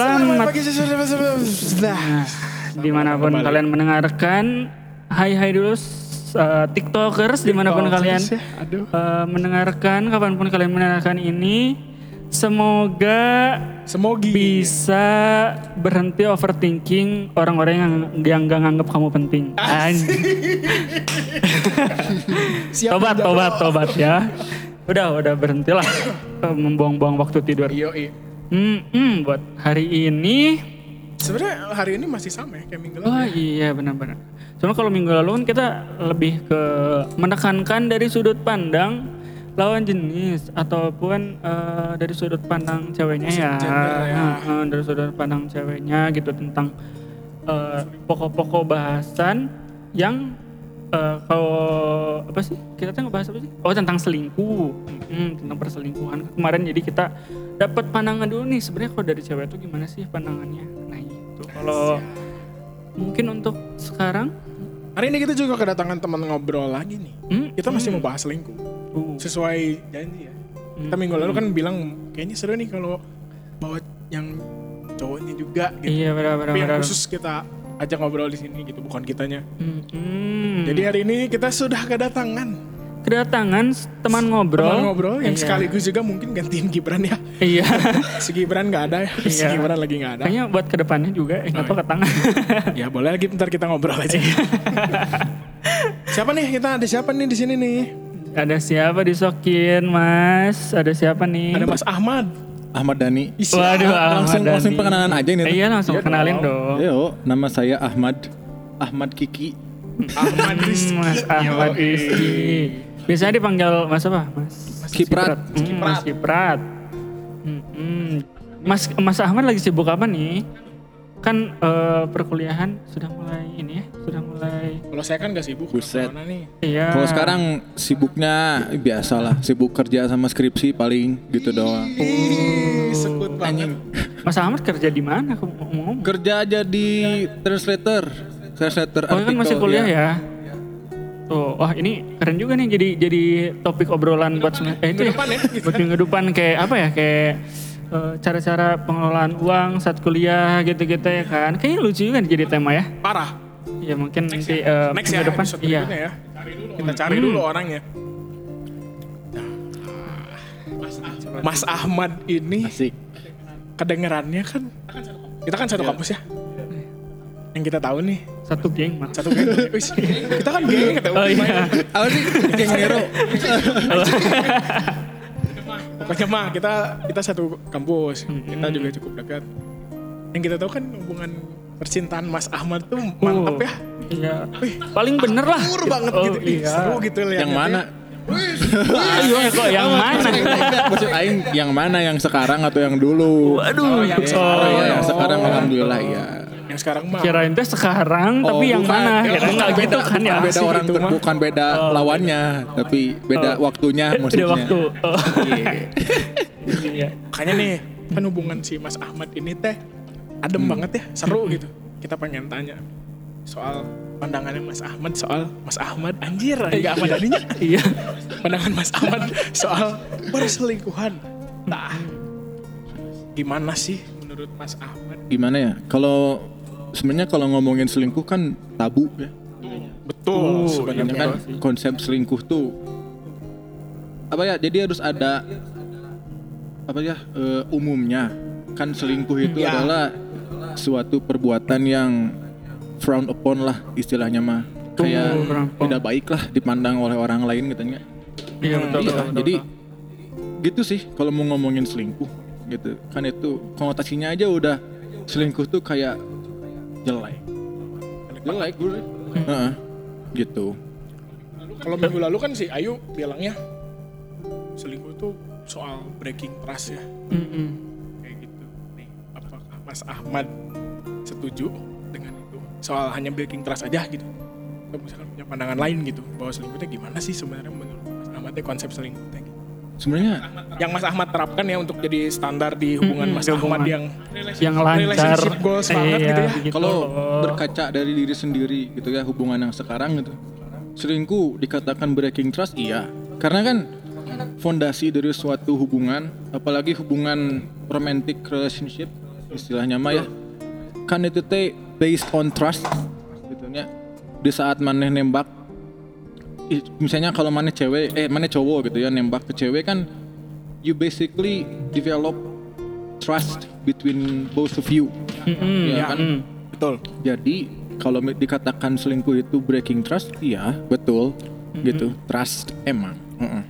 Selamat pagi Nah, di mana pun Kembali. kalian mendengarkan, hai hai dulu uh, tiktokers di mana pun kalian uh, mendengarkan, kapan pun kalian mendengarkan ini, semoga Semogi. bisa berhenti overthinking orang-orang yang yang gak nganggap kamu penting. Tobat, tobat, tobat ya. Udah, udah berhentilah membuang-buang waktu tidur. Iyo, Hmm, buat hari ini Sebenarnya hari ini masih sama ya kayak minggu lalu. Oh iya benar-benar. Cuma kalau minggu lalu kan kita lebih ke menekankan dari sudut pandang lawan jenis ataupun eh, dari sudut pandang ceweknya ya. Ya. Eh, dari sudut pandang ceweknya gitu tentang eh, pokok-pokok bahasan yang eh, kalau apa sih kita tuh ngebahas apa sih? Oh tentang selingkuh, Hmm, tentang perselingkuhan kemarin. Jadi kita dapat pandangan dulu nih sebenarnya kalau dari cewek itu gimana sih pandangannya? Nah itu kalau mungkin untuk sekarang Hari ini kita juga kedatangan teman ngobrol lagi nih. hmm, Kita masih mau bahas selingkuh. uh, Sesuai janji ya. Kita minggu lalu kan bilang kayaknya seru nih kalau bawa yang cowoknya juga gitu. iya benar-benar. Tapi yang khusus kita ajak ngobrol di sini gitu, bukan kitanya. Hmm, hmm. Jadi hari ini kita sudah kedatangan kedatangan teman ngobrol. teman ngobrol yang Iya. sekaligus juga mungkin gantiin Gibran ya. Iya. Si Gibran nggak ada ya. Si Iya. Gibran lagi nggak ada. Kayaknya buat ke depannya juga, eh, nggak tahu ke tangan. Ya boleh lagi ntar kita ngobrol aja. Iya. siapa nih kita ada siapa nih di sini nih? Ada siapa disokin, Mas? Ada siapa nih? Ada Mas Ahmad. Ahmad Dhani. Isi- Waduh, Ahmad langsung langsung Dhani. perkenalan aja ini. Eh, iya langsung Iya kenalin dong. dong. Yo, nama saya Ahmad. Ahmad Kiki. Ahmad Rizky. Hmm, Mas Ahmad Yoi. Rizky. Biasanya dipanggil Mas apa? Mas Kiprat. Hmm, Mas Kiprat. Hmm, hmm. Mas Mas Ahmad lagi sibuk apa nih? Kan eh, perkuliahan sudah mulai ini ya, sudah mulai. Kalau saya kan gak sibuk. Buset. Nih. Iya. Kalau sekarang sibuknya biasa lah, sibuk kerja sama skripsi paling gitu doang. Ih, sekut banget. Mas Ahmad kerja di mana? Aku mau ngomong. Kerja aja di translator, translator Oh kan artikel, masih kuliah iya. ya? Tuh, wah ini keren juga nih jadi jadi topik obrolan buat sem- eh itu ya, depan ya, buat minggu depan kayak apa ya kayak cara-cara pengelolaan uang saat kuliah gitu-gitu ya kan. Kayaknya lucu juga nih jadi tema ya. Parah. Ya mungkin nanti eh, Next minggu ya depan iya. ya. Kita cari dulu orangnya. Mas Ahmad ini Asik. kedengerannya kan kita kan satu kampus ya. Yang kita tahu nih Satu geng mas. satu geng. Kita kan geng kata Oh iya. Apa sih? Geng Nero. Pokoknya mah kita kita satu kampus, kita juga cukup dekat. Yang kita tahu kan hubungan percintaan Mas Ahmad tuh mantap Oh, ya. Iya. Paling bener lah. Pur banget Oh, gitu, Iya. seru gitu. Yang mana? Ayo kok yang mana? Maksud Aing yang mana yang sekarang atau yang dulu? Waduh. yang Oh, sekarang iya, ya. yang sekarang alhamdulillah ya. Yang sekarang mah Kirain teh sekarang tapi yang bukan. mana? Ya, Kirain bukan nggak gitu beda, kan ya. beda orang itu mah. bukan beda lawannya, tapi beda waktunya Beda maksudnya. waktu. Oh. Iya. makanya nih kan hubungan si Mas Ahmad ini teh adem banget ya, seru gitu. Kita pengen tanya soal pandangannya Mas Ahmad soal Mas Ahmad anjir enggak Ahmad Dhaninya. Iya. Pandangan Mas Ahmad soal perselingkuhan. Nah, gimana sih menurut Mas Ahmad? Gimana ya? Kalau sebenarnya kalau ngomongin selingkuh kan tabu ya. Betul Oh, sebenarnya Ini kan sih. konsep selingkuh tuh apa ya? Jadi harus ada apa ya? eh, umumnya kan selingkuh itu Ya. adalah suatu perbuatan yang frown upon lah istilahnya mah kayak Oh, upon. tidak baik lah dipandang oleh orang lain katanya. Iya betul Iya, betul. betul, jadi betul. gitu sih kalau mau ngomongin selingkuh gitu kan itu konotasinya aja udah selingkuh tuh kayak jelek jelek gue Heeh, gitu. Kalau minggu lalu kan si Ayu bilangnya selingkuh itu soal breaking trust ya. Mm-mm. kayak gitu. Nih apakah Mas Ahmad setuju dengan itu? Soal hanya breaking trust aja gitu. Atau misalkan punya pandangan lain gitu bahwa selingkuhnya gimana sih sebenarnya menurut Mas Ahmad ya konsep selingkuhnya gitu. Sebenarnya yang Mas Ahmad terapkan ya untuk jadi standar di hubungan Mm-mm, Mas Ahmad hubungan. yang yang lancar. relationship goals banget Iya, gitu ya. begitu kalau berkaca dari diri sendiri gitu ya hubungan yang sekarang gitu selingkuh dikatakan breaking trust iya karena kan fondasi dari suatu hubungan apalagi hubungan romantic relationship istilahnya mah ya kan itu teh based on trust gitu nya di saat maneh nembak misalnya kalau maneh cewek eh maneh cowok gitu ya nembak ke cewek kan you basically develop trust between both of you Mm-mm, ya kan mm. Betul. jadi kalau dikatakan selingkuh itu breaking trust iya betul gitu trust emang Heeh.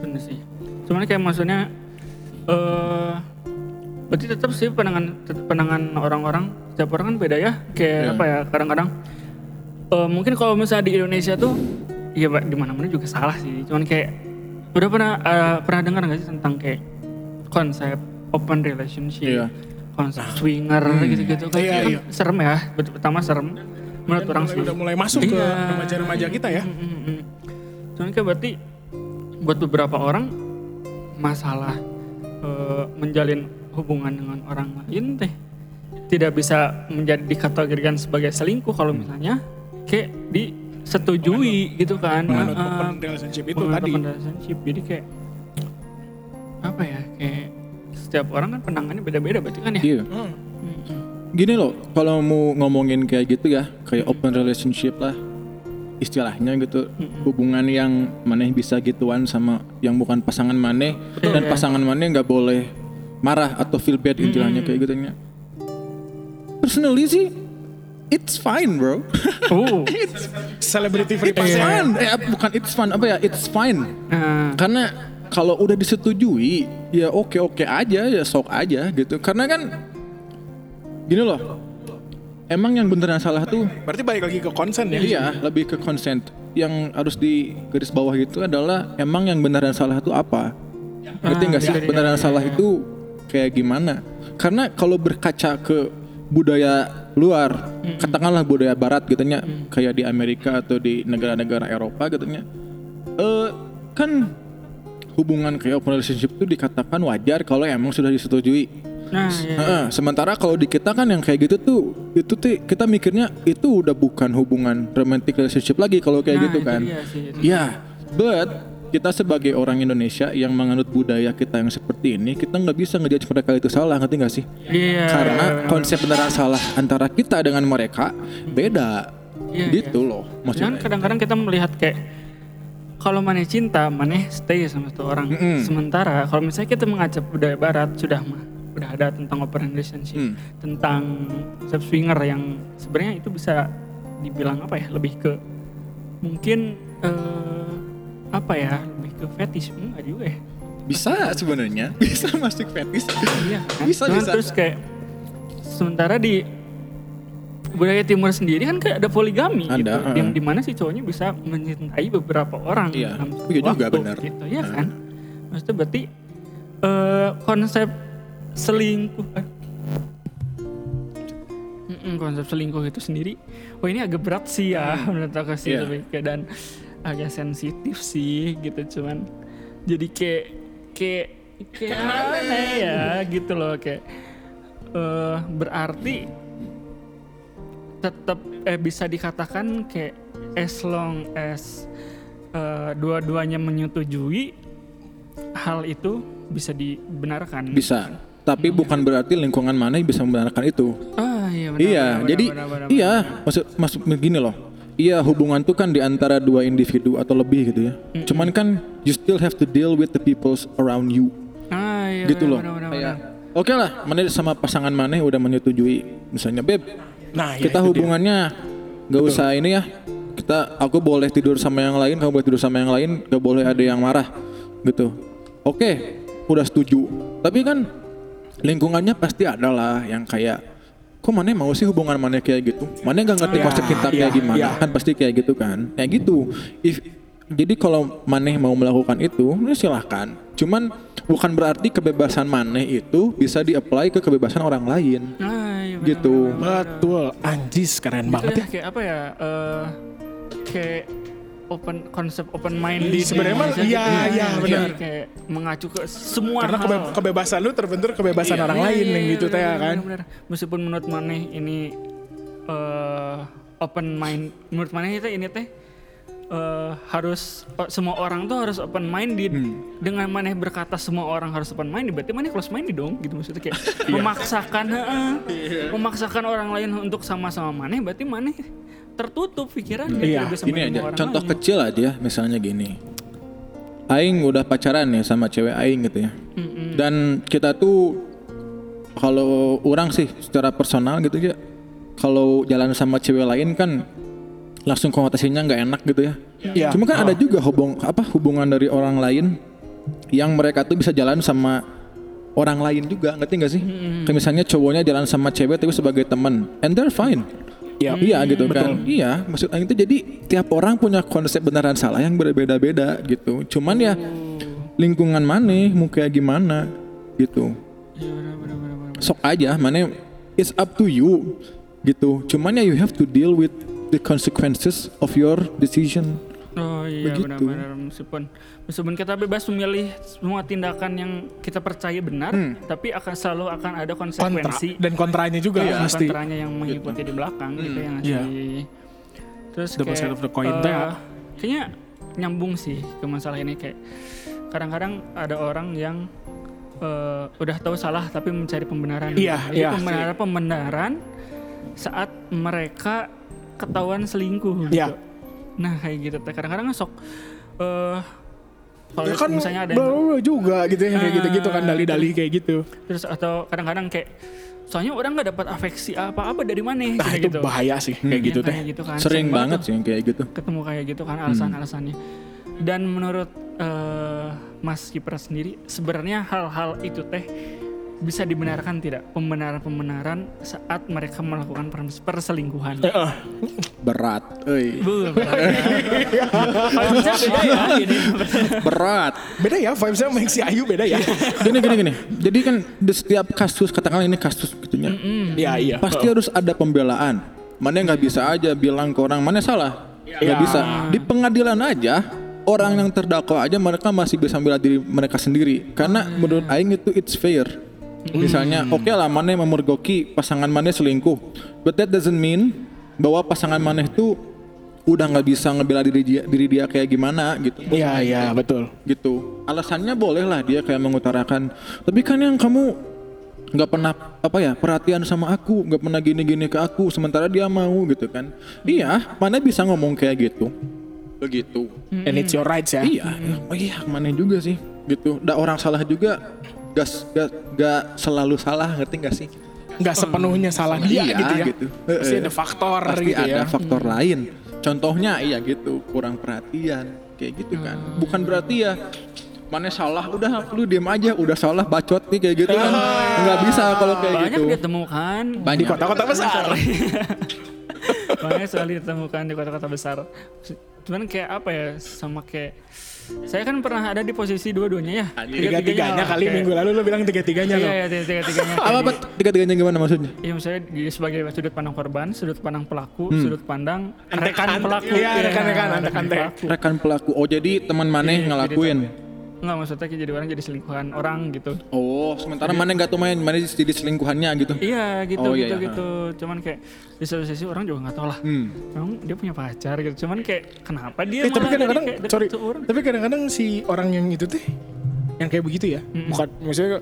bener sih cuman kayak maksudnya eh berarti tetap sih pandangan tetap pandangan orang-orang setiap orang kan beda ya kayak Iya. apa ya kadang-kadang eh mungkin kalau misalnya di Indonesia tuh ya Pak, di mana-mana juga salah sih cuman kayak udah pernah eh, pernah dengar nggak sih tentang kayak konsep open relationship Iya. konsep swinger gitu-gitu kan, Iya, kan iya. serem ya pertama serem menurut orang Mulai- sih udah mulai masuk ke Iya. remaja-remaja kita ya. Mm, mm, mm. Cuman kayak berarti buat beberapa orang masalah eh, menjalin hubungan dengan orang lain teh tidak bisa menjadi dikategorikan sebagai selingkuh kalau misalnya kayak disetujui gitu kan. Menganut Ah, ah. open relationship itu tadi. open relationship. Jadi kayak apa ya kayak setiap orang kan pandangannya beda-beda berarti kan ya. iya Hmm. Mm, mm. gini loh kalau mau ngomongin kayak gitu ya kayak open relationship lah istilahnya gitu hubungan yang maneh bisa gituan sama yang bukan pasangan maneh dan pasangan maneh nggak boleh marah atau feel bad istilahnya kayak gitu nya personally sih it's fine bro. Oh. Celebrity free it's pass. ya. fine eh bukan it's fun apa ya? It's fine. Nah, karena kalau udah disetujui ya oke oke aja ya sok aja gitu. Karena kan gini loh. Emang yang bener yang salah tuh Berarti balik lagi ke konsen ya. iya lebih ke consent. Yang harus di garis bawah itu adalah emang yang benar dan salah itu apa? Ngerti nggak sih? iya, iya, benar dan iya, salah iya. itu kayak gimana? Karena kalau berkaca ke budaya luar katakanlah budaya barat gitu nya kayak di Amerika atau di negara-negara Eropa gitu nya eh kan hubungan kayak open relationship itu dikatakan wajar kalau emang sudah disetujui nah ya. Heeh, sementara kalau di kita kan yang kayak gitu tuh itu tuh kita mikirnya itu udah bukan hubungan romantic relationship lagi kalau kayak Nah, gitu itu kan. dia sih, itu. Ya, but kita sebagai orang Indonesia yang menganut budaya kita yang seperti ini, kita nggak bisa ngejudge mereka itu salah, ngerti nggak sih? Iya. Karena benar-benar. konsep beneran salah antara kita dengan mereka beda, Iya, gitu loh Cuman maksudnya. kadang-kadang kita melihat kayak kalau maneh cinta, maneh stay sama satu orang. Mm-mm. Sementara kalau misalnya kita mengajak budaya barat sudah mah udah ada tentang open relationship, Hmm. tentang konsep swinger yang sebenarnya itu bisa dibilang apa ya? Lebih ke mungkin eh, apa ya? Lebih ke fetish enggak juga ya? Bisa sebenarnya, bisa masuk fetish. Iya, kan? Bisa, Cuman bisa. terus kayak sementara di budaya timur sendiri kan kayak ada poligami Ada, gitu, heeh. yang di mana si cowoknya bisa mencintai beberapa orang Iya, dalam iya juga, waktu, benar. gitu ya kan. Maksudnya berarti eh, konsep selingkuh mm-mm, konsep selingkuh itu sendiri, oh ini agak berat sih ya menurut aku sih Iya. lebih kayak dan agak sensitif sih gitu cuman jadi kayak kayak kayak mana ya gitu loh kayak eh berarti tetap eh bisa dikatakan kayak as long as eh, dua-duanya menyetujui hal itu bisa dibenarkan. Bisa, tapi bukan berarti lingkungan mana yang bisa membenarkan itu. Ah iya benar. iya, benar, jadi benar, benar, iya, maksud maksud begini loh. Iya, hubungan tuh kan di antara dua individu atau lebih gitu ya. Cuman kan you still have to deal with the peoples around you. Ah iya. gitu loh. Kayak benar. oke lah, mana sama pasangan mana udah menyetujui misalnya, "Beb, Nah, ya kita hubungannya nggak usah ini ya. Kita aku boleh tidur sama yang lain, kamu boleh tidur sama yang lain, gak boleh ada yang marah." Gitu. Oke, udah setuju. Tapi kan lingkungannya pasti ada lah yang kayak kok mana mau sih hubungan mana kayak gitu mana nggak ngerti Ya, konsep cinta ya, kayak gimana ya. kan pasti kayak gitu kan kayak gitu if jadi kalau maneh mau melakukan itu ya silahkan cuman bukan berarti kebebasan maneh itu bisa di-apply ke kebebasan orang lain Ah iya. benar, gitu Betul, anjis keren banget ya ya. kayak apa ya? eh kayak open konsep open mind Iya, sebenarnya mah, iya, iya, benar. kayak mengacu ke semua Karena hal. kebe- kebebasan lu terbentur kebebasan Iya, orang iya, lain iya, yang iya, gitu teh ya kan. benar. Meskipun menurut maneh ini eh open mind, menurut maneh itu ini teh eh, harus eh, semua orang tuh harus open minded dengan maneh berkata semua orang harus open minded berarti maneh close minded dong gitu maksudnya kayak memaksakan heeh, memaksakan orang lain untuk sama-sama maneh berarti maneh tertutup pikirannya Iya, tidak bisa Gini aja, orang contoh lain. kecil aja misalnya gini. Aing udah pacaran ya sama cewek Aing gitu ya. Dan kita tuh kalau orang sih secara personal gitu ya, kalau jalan sama cewek lain kan langsung konotasinya nggak enak gitu ya. Iya. Cuma kan ada juga hubung apa hubungan dari orang lain yang mereka tuh bisa jalan sama orang lain juga, ngerti nggak sih? Kayak misalnya cowoknya jalan sama cewek tapi sebagai teman, and they're fine. Iya. Iya gitu kan. Iya, maksud Aing itu jadi tiap orang punya konsep benaran salah yang berbeda-beda gitu. Cuman ya lingkungan mana mau kayak gimana gitu. Iya. Sok aja mana it's up to you gitu. Cuman ya you have to deal with the consequences of your decision. Oh iya benar-benar meskipun meskipun kita bebas memilih semua tindakan yang kita percaya benar, Hmm. tapi akan selalu akan ada kontra konsekuensi dan kontranya juga Iya, pasti kontranya yang mengikuti di belakang gitu ya nggak Iya. sih. Terus Double kayak of the coin teh. kayaknya nyambung sih ke masalah ini kayak kadang-kadang ada orang yang eh, udah tahu salah tapi mencari pembenaran. Iya, Jadi iya. pembenaran pembenaran saat mereka ketahuan selingkuh gitu. Iya. Nah kayak gitu teh kadang-kadang sok eh kalau Ya kan misalnya ada yang juga gitu ya kayak Ah. gitu-gitu kan dalih-dalih kayak gitu. terus atau kadang-kadang kayak soalnya orang nggak dapat afeksi apa-apa dari mana Nah kayak itu gitu. bahaya sih kayak Iya, gitu teh. kayak gitu kan. Sering Sering banget sih kayak gitu. ketemu kayak gitu kan alasan-alasannya. Dan menurut eh, Mas Kipra sendiri sebenarnya hal-hal itu teh bisa dibenarkan tidak pembenaran-pembenaran saat mereka melakukan pers- perselingkuhan. Berat, euy. Bu, berat ya. Vibes-nya beda ya, gini. Berat. Beda ya vibesnya sama si Ayu beda ya. Gini gini gini. Jadi kan di setiap kasus katakanlah ini kasus gitunya. Iya iya. Pasti harus ada pembelaan. Mana nggak bisa aja bilang ke orang mana salah. Nggak Ya. bisa. Di pengadilan aja orang yang terdakwa aja mereka masih bisa membela diri mereka sendiri. Karena menurut Aing itu it's fair. Misalnya, oke lah mana yang memergoki pasangan mana selingkuh. But that doesn't mean bahwa pasangan mana itu udah nggak bisa ngebela diri dia, diri dia kayak gimana gitu. Iya iya betul. gitu. Alasannya boleh lah dia kayak mengutarakan tapi kan yang kamu nggak pernah apa ya perhatian sama aku nggak pernah gini-gini ke aku sementara dia mau gitu kan. Iya mana bisa ngomong kayak gitu. Begitu. And it's your rights ya. iya. Oh iya mana juga sih gitu. Da orang salah juga gak, gak, gak selalu salah ngerti gak sih? Nggak sepenuhnya salah dia Iya, gitu ya. gitu. Pasti ada faktor pasti gitu ada ya. faktor lain. Contohnya iya gitu kurang perhatian kayak gitu kan. Bukan berarti ya mana salah udah lu diem aja udah salah bacot nih kayak gitu kan. Nggak bisa kalau kayak Banyak gitu. ditemukan. Di banyak kota-kota besar. banyak sekali ditemukan di kota-kota besar. Cuman kayak apa ya sama kayak saya kan pernah ada di posisi dua-duanya ya. Tiga-tiganya. Kali kayak- minggu lalu lo bilang tiga-tiganya iya lo. iya tiga tiganya apa apa tiga tiganya gimana maksudnya? Iya misalnya di sebagai sudut pandang korban, sudut pandang pelaku, sudut pandang rekan pelaku. iya, rekan-rekan, antek-antek. pelaku. rekan pelaku. Oh jadi teman maneh Iya, ngelakuin Enggak maksudnya kayak jadi orang jadi selingkuhan orang gitu. oh sementara maneh nggak tuh main maneh jadi selingkuhannya gitu Iya gitu Oh, iya, gitu iya. gitu. Cuman kayak di satu sisi orang juga nggak tahu lah. hmm. Emang dia punya pacar gitu. Cuman kayak kenapa dia Eh, tapi kadang-kadang kayak deket sorry, tuh orang? tapi kadang-kadang si orang yang itu teh yang kayak begitu ya, bukan maksudnya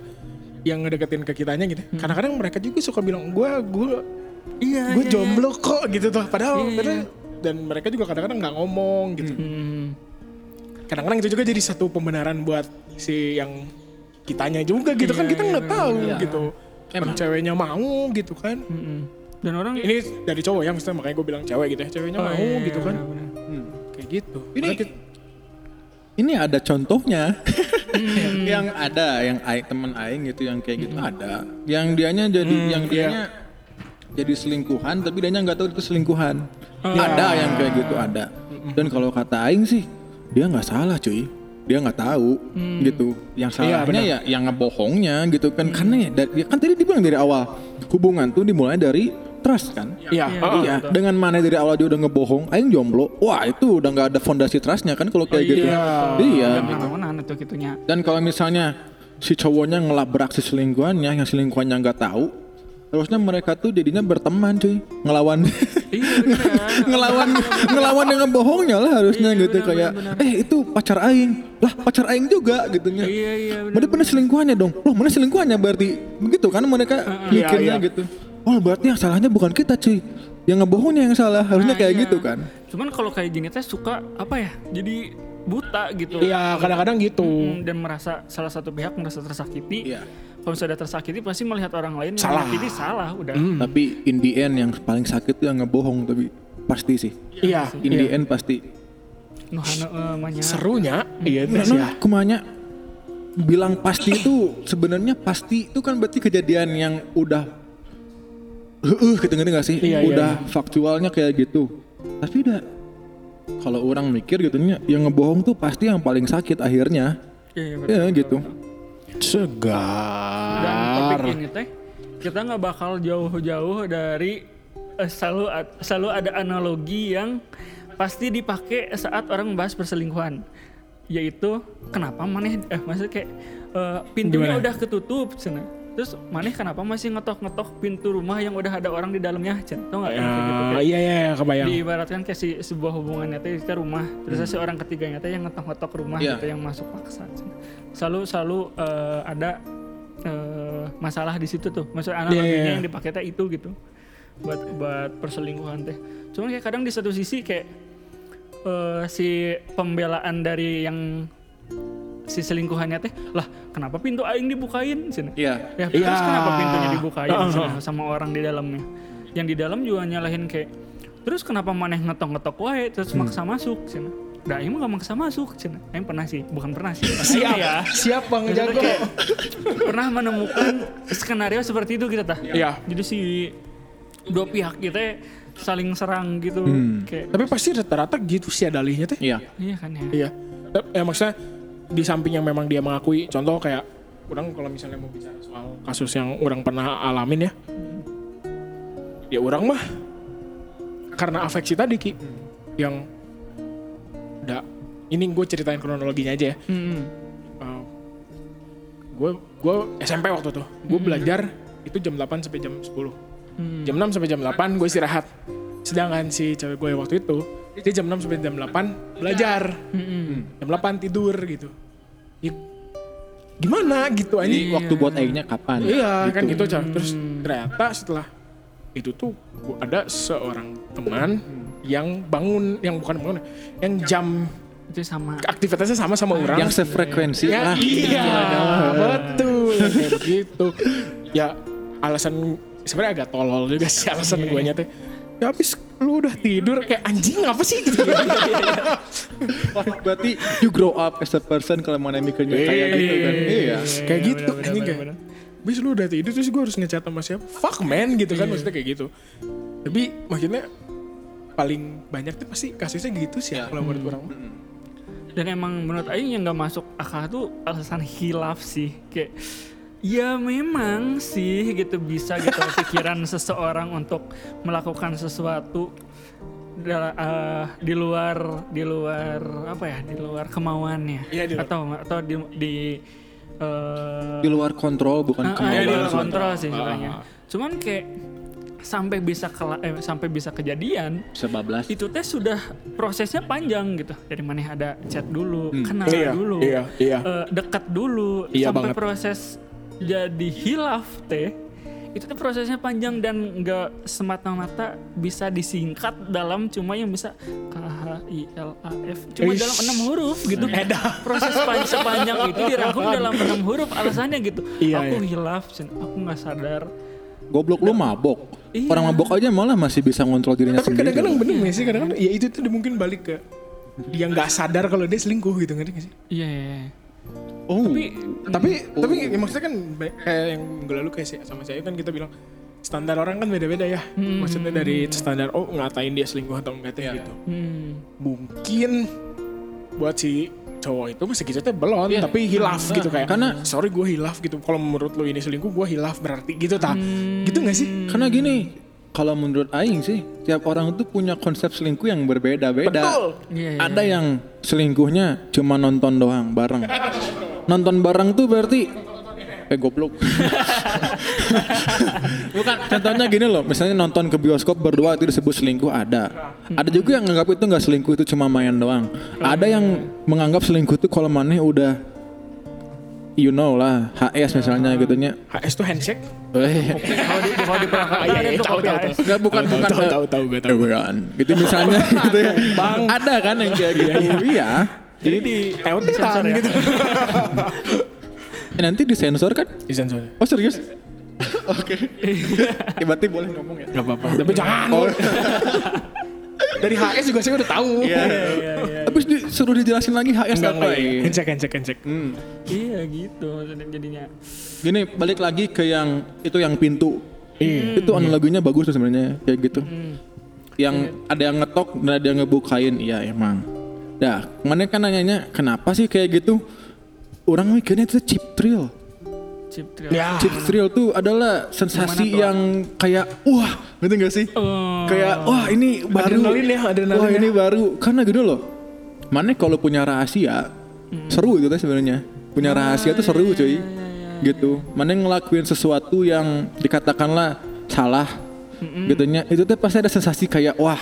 yang ngedeketin ke kitanya gitu. Kadang-kadang mereka juga suka bilang gua gua Iya gue iya, jomblo kok gitu tuh. Padahal Iya, padahal- dan mereka juga kadang-kadang nggak ngomong gitu. iya. Hmm. Kadang-kadang itu juga jadi satu pembenaran buat si yang kitanya juga gitu kan Iya, kita iya, nggak tahu Iya. gitu. Emang ceweknya mau gitu kan. Dan orang Ini dari cowok ya maksudnya makanya gue bilang cewek gitu ya. Ceweknya Oh, mau iya, gitu kan. benar-benar. Kayak gitu. Ini kita- ini ada contohnya yang ada yang aing, temen aing gitu yang kayak gitu ada yang dianya jadi yang dianya jadi selingkuhan tapi dianya nggak tahu itu selingkuhan ada yang kayak gitu ada dan kalau kata aing sih dia nggak salah cuy dia nggak tahu gitu yang salahnya benar. ya yang ngebohongnya gitu kan karena ya, ya kan tadi dibilang dari awal hubungan tuh dimulai dari trust kan Iya. Iya. heeh. Iya, dengan mana dari awal dia udah ngebohong, aing jomblo. Wah, itu udah nggak ada fondasi trustnya kan kalau kayak gitu. Iya. Mana itu gitunya. Dan kalau misalnya si cowoknya ngelabrak si selingkuhannya, yang selingkuhannya nggak tahu, harusnya mereka tuh jadinya berteman cuy ngelawan Iya ngelawan ngelawan dengan bohongnya lah harusnya Iya, gitu kayak eh itu pacar aing lah pacar aing juga gitunya Iya iya bener. Bener selingkuhannya dong. Loh mana selingkuhannya berarti begitu kan mereka mikirnya Iya, iya. gitu. Oh berarti yang salahnya bukan kita cuy. Yang ngebohongnya yang salah. Harusnya Nah, kayak iya. gitu kan. Cuman kalau kayak gini teh suka apa ya? Jadi buta gitu. Iya kadang-kadang gitu. Mm, dan merasa salah satu pihak merasa tersakiti. Iya. Kalau sudah tersakiti pasti melihat orang lain yang Salah. menyakiti salah udah. Tapi in the end yang paling sakit tuh yang ngebohong tapi pasti sih. Iya. In the iya. end pasti. Nuh hana eh, manya. Serunya, iya Nah, sih ya. kumanya bilang pasti itu sebenarnya pasti itu kan berarti kejadian yang udah heeh gitu ngerti gak sih? Iya, iya, udah faktualnya kayak gitu. Tapi udah kalau orang mikir gitu nya, yang ngebohong tuh pasti yang paling sakit akhirnya. Iya, betul. Ya gitu. Dan topik Segar. ini teh kita nggak bakal jauh-jauh dari eh, selalu selalu ada analogi yang pasti dipakai saat orang membahas perselingkuhan yaitu kenapa maneh eh maksudnya kayak eh, pintunya Gimana? udah ketutup cina terus maneh kenapa masih ngetok-ngetok pintu rumah yang udah ada orang di dalamnya cina tau nggak yang kayak gitu Ah, kayak iya iya iya, kebayang. diibaratkan kayak si sebuah hubungannya teh kita rumah. Terus si orang ketiganya teh yang ngetok-ngetok rumah Iya. gitu yang masuk paksa selalu selalu eh, ada eh, masalah di situ tuh. Maksud analoginya Iya, iya, iya. yang dipakai teh itu gitu. Buat buat perselingkuhan teh. Cuman kayak kadang di satu sisi kayak eh, si pembelaan dari yang si selingkuhannya teh lah kenapa pintu aing dibukain sini Iya. Ya, terus kenapa pintunya dibukain Heeh. sama, sama orang di dalamnya? Yang di dalam juga nyalahin kayak, terus kenapa maneh ngetok-ngetok wae terus Hmm. maksa masuk cina? Dah emang gak maksa masuk cina. Aing pernah sih, bukan pernah sih. Pernah Siap, ya. siap bang jago. kayak pernah menemukan skenario seperti itu kita tah. Iya. Jadi si dua pihak kita saling serang gitu Hmm. kayak Tapi pasti rata-rata gitu sih dalihnya teh. Iya. iya kan ya. Iya. Ya maksudnya di samping yang memang dia mengakui, contoh kayak orang kalau misalnya mau bicara soal kasus yang orang pernah alamin ya, ya orang mah karena afeksi tadi ki, yang udah ini gue ceritain kronologinya aja ya. Hmm. gue gue SMP waktu itu, gue belajar itu jam 8 sampai jam 10. Hmm. Jam 6 sampai jam 8 gue istirahat. Sedangkan si cewek gue waktu itu, dia jam 6 sampai jam 8 belajar. Hmm. jam 8 tidur gitu ya, gimana gitu Ini aja waktu buat aingnya kapan? iya kan gitu Cak. terus ternyata setelah itu tuh gua ada seorang teman yang bangun yang bukan bangun yang jam Itu sama. aktivitasnya sama sama orang Yang sefrekuensi ya, lah. iya betul kayak gitu ya alasan sebenarnya agak tolol juga sih alasan gue teh ya habis lu udah tidur kayak anjing apa sih gitu Berarti you grow up as a person kalau mana mikirnya kayak gitu kan. Iya. kayak gitu anjing kayak bis lu udah tidur terus gue harus ngechat sama siapa fuck man gitu kan maksudnya kayak gitu tapi maksudnya paling banyak tuh pasti kasusnya gitu sih ya, kalau menurut orang mah. Dan emang menurut Aing yang gak masuk akal tuh alasan hilaf sih. Kayak ya memang sih gitu bisa gitu pikiran seseorang untuk melakukan sesuatu eh, di luar di luar apa ya di luar kemauannya Iya, di luar- atau atau di di eh, Di luar kontrol bukan ah, kemauan. di luar kontrol sih sebenarnya. Cuman kayak sampai bisa kela- eh, sampai bisa kejadian Bisa bablas. itu teh sudah prosesnya panjang gitu dari mana ada chat dulu kenal Iya, dulu iya, iya. eh, dekat dulu Iya sampai banget. proses jadi hilaf teh itu tuh prosesnya panjang dan nggak semata-mata bisa disingkat dalam cuma yang bisa K H I L A F cuma Ish. dalam enam huruf gitu proses pan- sepanjang itu dirangkum dalam enam huruf alasannya gitu Iya, aku iya. hilaf aku nggak sadar Goblok lu mabok. Iya. Orang mabok aja malah masih bisa ngontrol dirinya tapi sendiri. kadang-kadang bener gak sih kadang-kadang ya itu tuh mungkin balik ke dia nggak sadar kalau dia selingkuh gitu ngerti gak sih iya iya, iya. Oh. tapi tapi tapi ya maksudnya kan kayak yang gue lalu kayak si- sama saya kan kita bilang standar orang kan beda-beda ya. Maksudnya dari standar oh ngatain dia selingkuh atau enggak teh gitu. Hmm, mungkin buat si cowok itu masih gitu teh belum tapi hilaf gitu kayak Karena- sorry gue hilaf gitu. Kalau menurut lu ini selingkuh gue hilaf berarti gitu tak gitu gak sih? Karena gini, kalau menurut Aing sih, tiap orang tuh punya konsep selingkuh yang berbeda-beda. Betul. Iya, iya. Ada yang selingkuhnya cuma nonton doang bareng. Nonton bareng tuh berarti Eh goblok. Bukan, contohnya gini loh, misalnya nonton ke bioskop berdua itu disebut selingkuh ada. Ada juga yang menganggap itu nggak selingkuh itu cuma main doang. Ada yang menganggap selingkuh itu kalau maneh udah you know lah, HS misalnya gitu nya. HS tuh handshake? Eh, Kalau di kalau di perangkat iya, ada iya, tuh tahu, tahu. Enggak bukan Tahu, bukan tahu, eh, tahu, tahu, gue eh, tahu. bukan. Gitu misalnya gitu ya. Ada kan yang kayak gitu. Iya. Jadi di Teot di sensor ya. gitu. Eh, Nanti disensor kan? Di sensor. Oh serius? Oke. Ya, berarti boleh ngomong ya. Gak apa-apa. Tapi jangan. Dari HS juga saya udah tahu. Iya iya iya. Habis disuruh dijelasin lagi HS Enggak, apa ya? Handshake, handshake, handshake. Hmm. Iya gitu maksudnya jadinya. Gini balik lagi ke yang itu yang pintu. Iya. Itu analoginya bagus tuh sebenarnya kayak gitu. Hmm. Yang ada yang ngetok dan ada yang ngebukain, iya emang. Dah, mana kan nanyanya kenapa sih kayak gitu? Orang mikirnya itu chip thrill. Chip thrill. Ya. Chip thrill tuh adalah sensasi yang kayak wah, ngerti gak sih? Oh. Kayak wah ini baru. Adrenalin ya, adrenalin Wah ya. ini baru. Karena gitu loh. Mana kalau punya rahasia seru gitu kan sebenarnya. Punya rahasia tuh seru cuy. Gitu. Mana ngelakuin sesuatu yang dikatakanlah salah. Gitunya. Itu tuh pasti ada sensasi kayak wah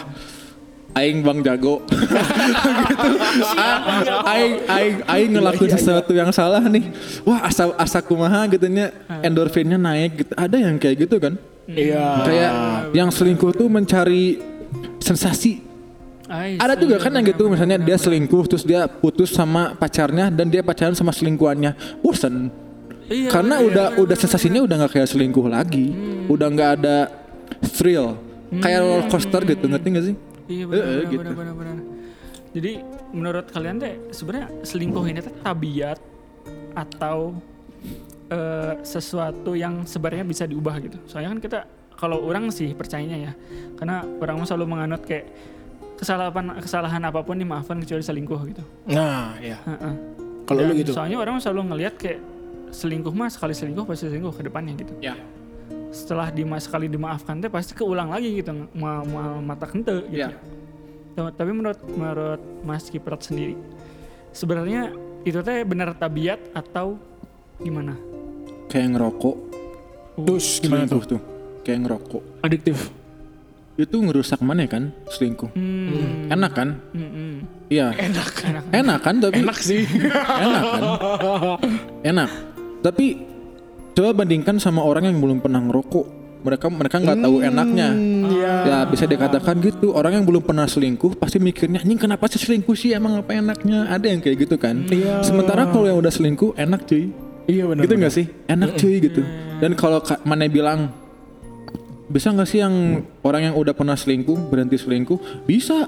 aing bang jago gitu Ah, aing aing aing ngelakuin sesuatu yang salah nih wah asa asa kumaha gitunya endorfinnya naik gitu ada yang kayak gitu kan Iya. kayak yang selingkuh tuh mencari sensasi Ada juga kan yang gitu misalnya dia selingkuh terus dia putus sama pacarnya dan dia pacaran sama selingkuhannya bosen Iya, karena udah udah sensasinya udah nggak kayak selingkuh lagi udah nggak ada thrill kayak roller coaster gitu ngerti gak sih Iya Eh, eh, benar, gitu. benar benar benar. Jadi menurut kalian teh sebenarnya selingkuh ini teh tabiat atau eh, sesuatu yang sebenarnya bisa diubah gitu. Soalnya kan kita kalau orang sih percayanya ya. Karena orang selalu menganut kayak kesalahan kesalahan apa pun dimaafkan kecuali selingkuh gitu. Nah, iya. Heeh. Kalau lu gitu. Soalnya orang selalu ngelihat kayak selingkuh mah sekali selingkuh pasti selingkuh ke depannya gitu. ya Setelah dima sekali dimaafkan teh pasti keulang lagi gitu. Ma, ma, mata kente gitu. ya Tuh, tapi menurut menurut Mas Kiprat sendiri sebenarnya itu teh benar tabiat atau gimana? kayak ngerokok Terus gimana tuh? tuh kayak ngerokok Adiktif. Itu ngerusak mana kan selingkuh Hmm. enak kan hmm, hmm. iya Enak. Enak. enak kan tapi Enak sih. enak kan enak tapi coba bandingkan sama orang yang belum pernah ngerokok mereka mereka nggak tahu enaknya Iya. ya bisa dikatakan gitu orang yang belum pernah selingkuh pasti mikirnya anjing kenapa sih selingkuh sih emang apa enaknya ada yang kayak gitu kan Iya. sementara kalau yang udah selingkuh enak cuy Iya benar. gitu nggak sih enak cuy gitu dan kalau ka- mana bilang bisa nggak sih yang orang yang udah pernah selingkuh berhenti selingkuh bisa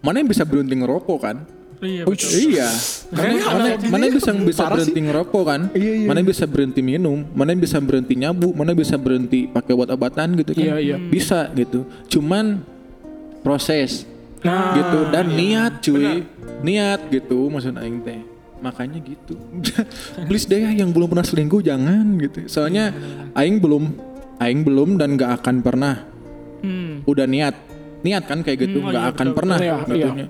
mana yang bisa berhenti ngerokok kan Iya betul. Iya. Mana mana, mana bisa bisa berhenti ngerokok kan? Iya, iya, Mana bisa berhenti minum? Mana bisa berhenti nyabu? Mana bisa berhenti pakai obat-obatan gitu kan? Iya, iya. Bisa gitu. Cuman proses Nah, gitu dan niat cuy. Niat gitu maksud aing teh. Makanya gitu. Please deh ya, yang belum pernah selingkuh jangan gitu. Soalnya aing belum aing belum dan gak akan pernah Hmm. udah niat niat kan kayak gitu Hmm, oh nggak iya, akan betul, pernah betul. Iya, gitunya.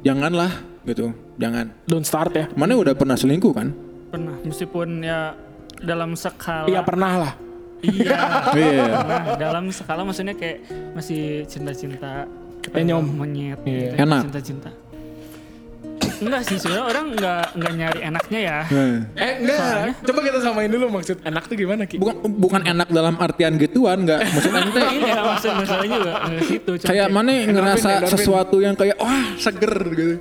janganlah gitu jangan don't start ya. mana udah pernah selingkuh kan Pernah meskipun ya dalam skala Iya pernah lah. Iya. Iya. Nah, dalam skala maksudnya kayak masih cinta-cinta Kepenyom. eh, monyet Iya. gitu, Enak. cinta-cinta. Enggak sih, sebenarnya orang enggak enggak nyari enaknya ya. Nah. Eh enggak. Coba kita samain dulu maksud enak tuh gimana Ki? bukan bukan enak dalam artian gituan nggak maksud aing teh Ini ya maksud masalahnya juga enggak situ. cuma kayak mana ngerasa endorfin. sesuatu yang kayak wah seger gitu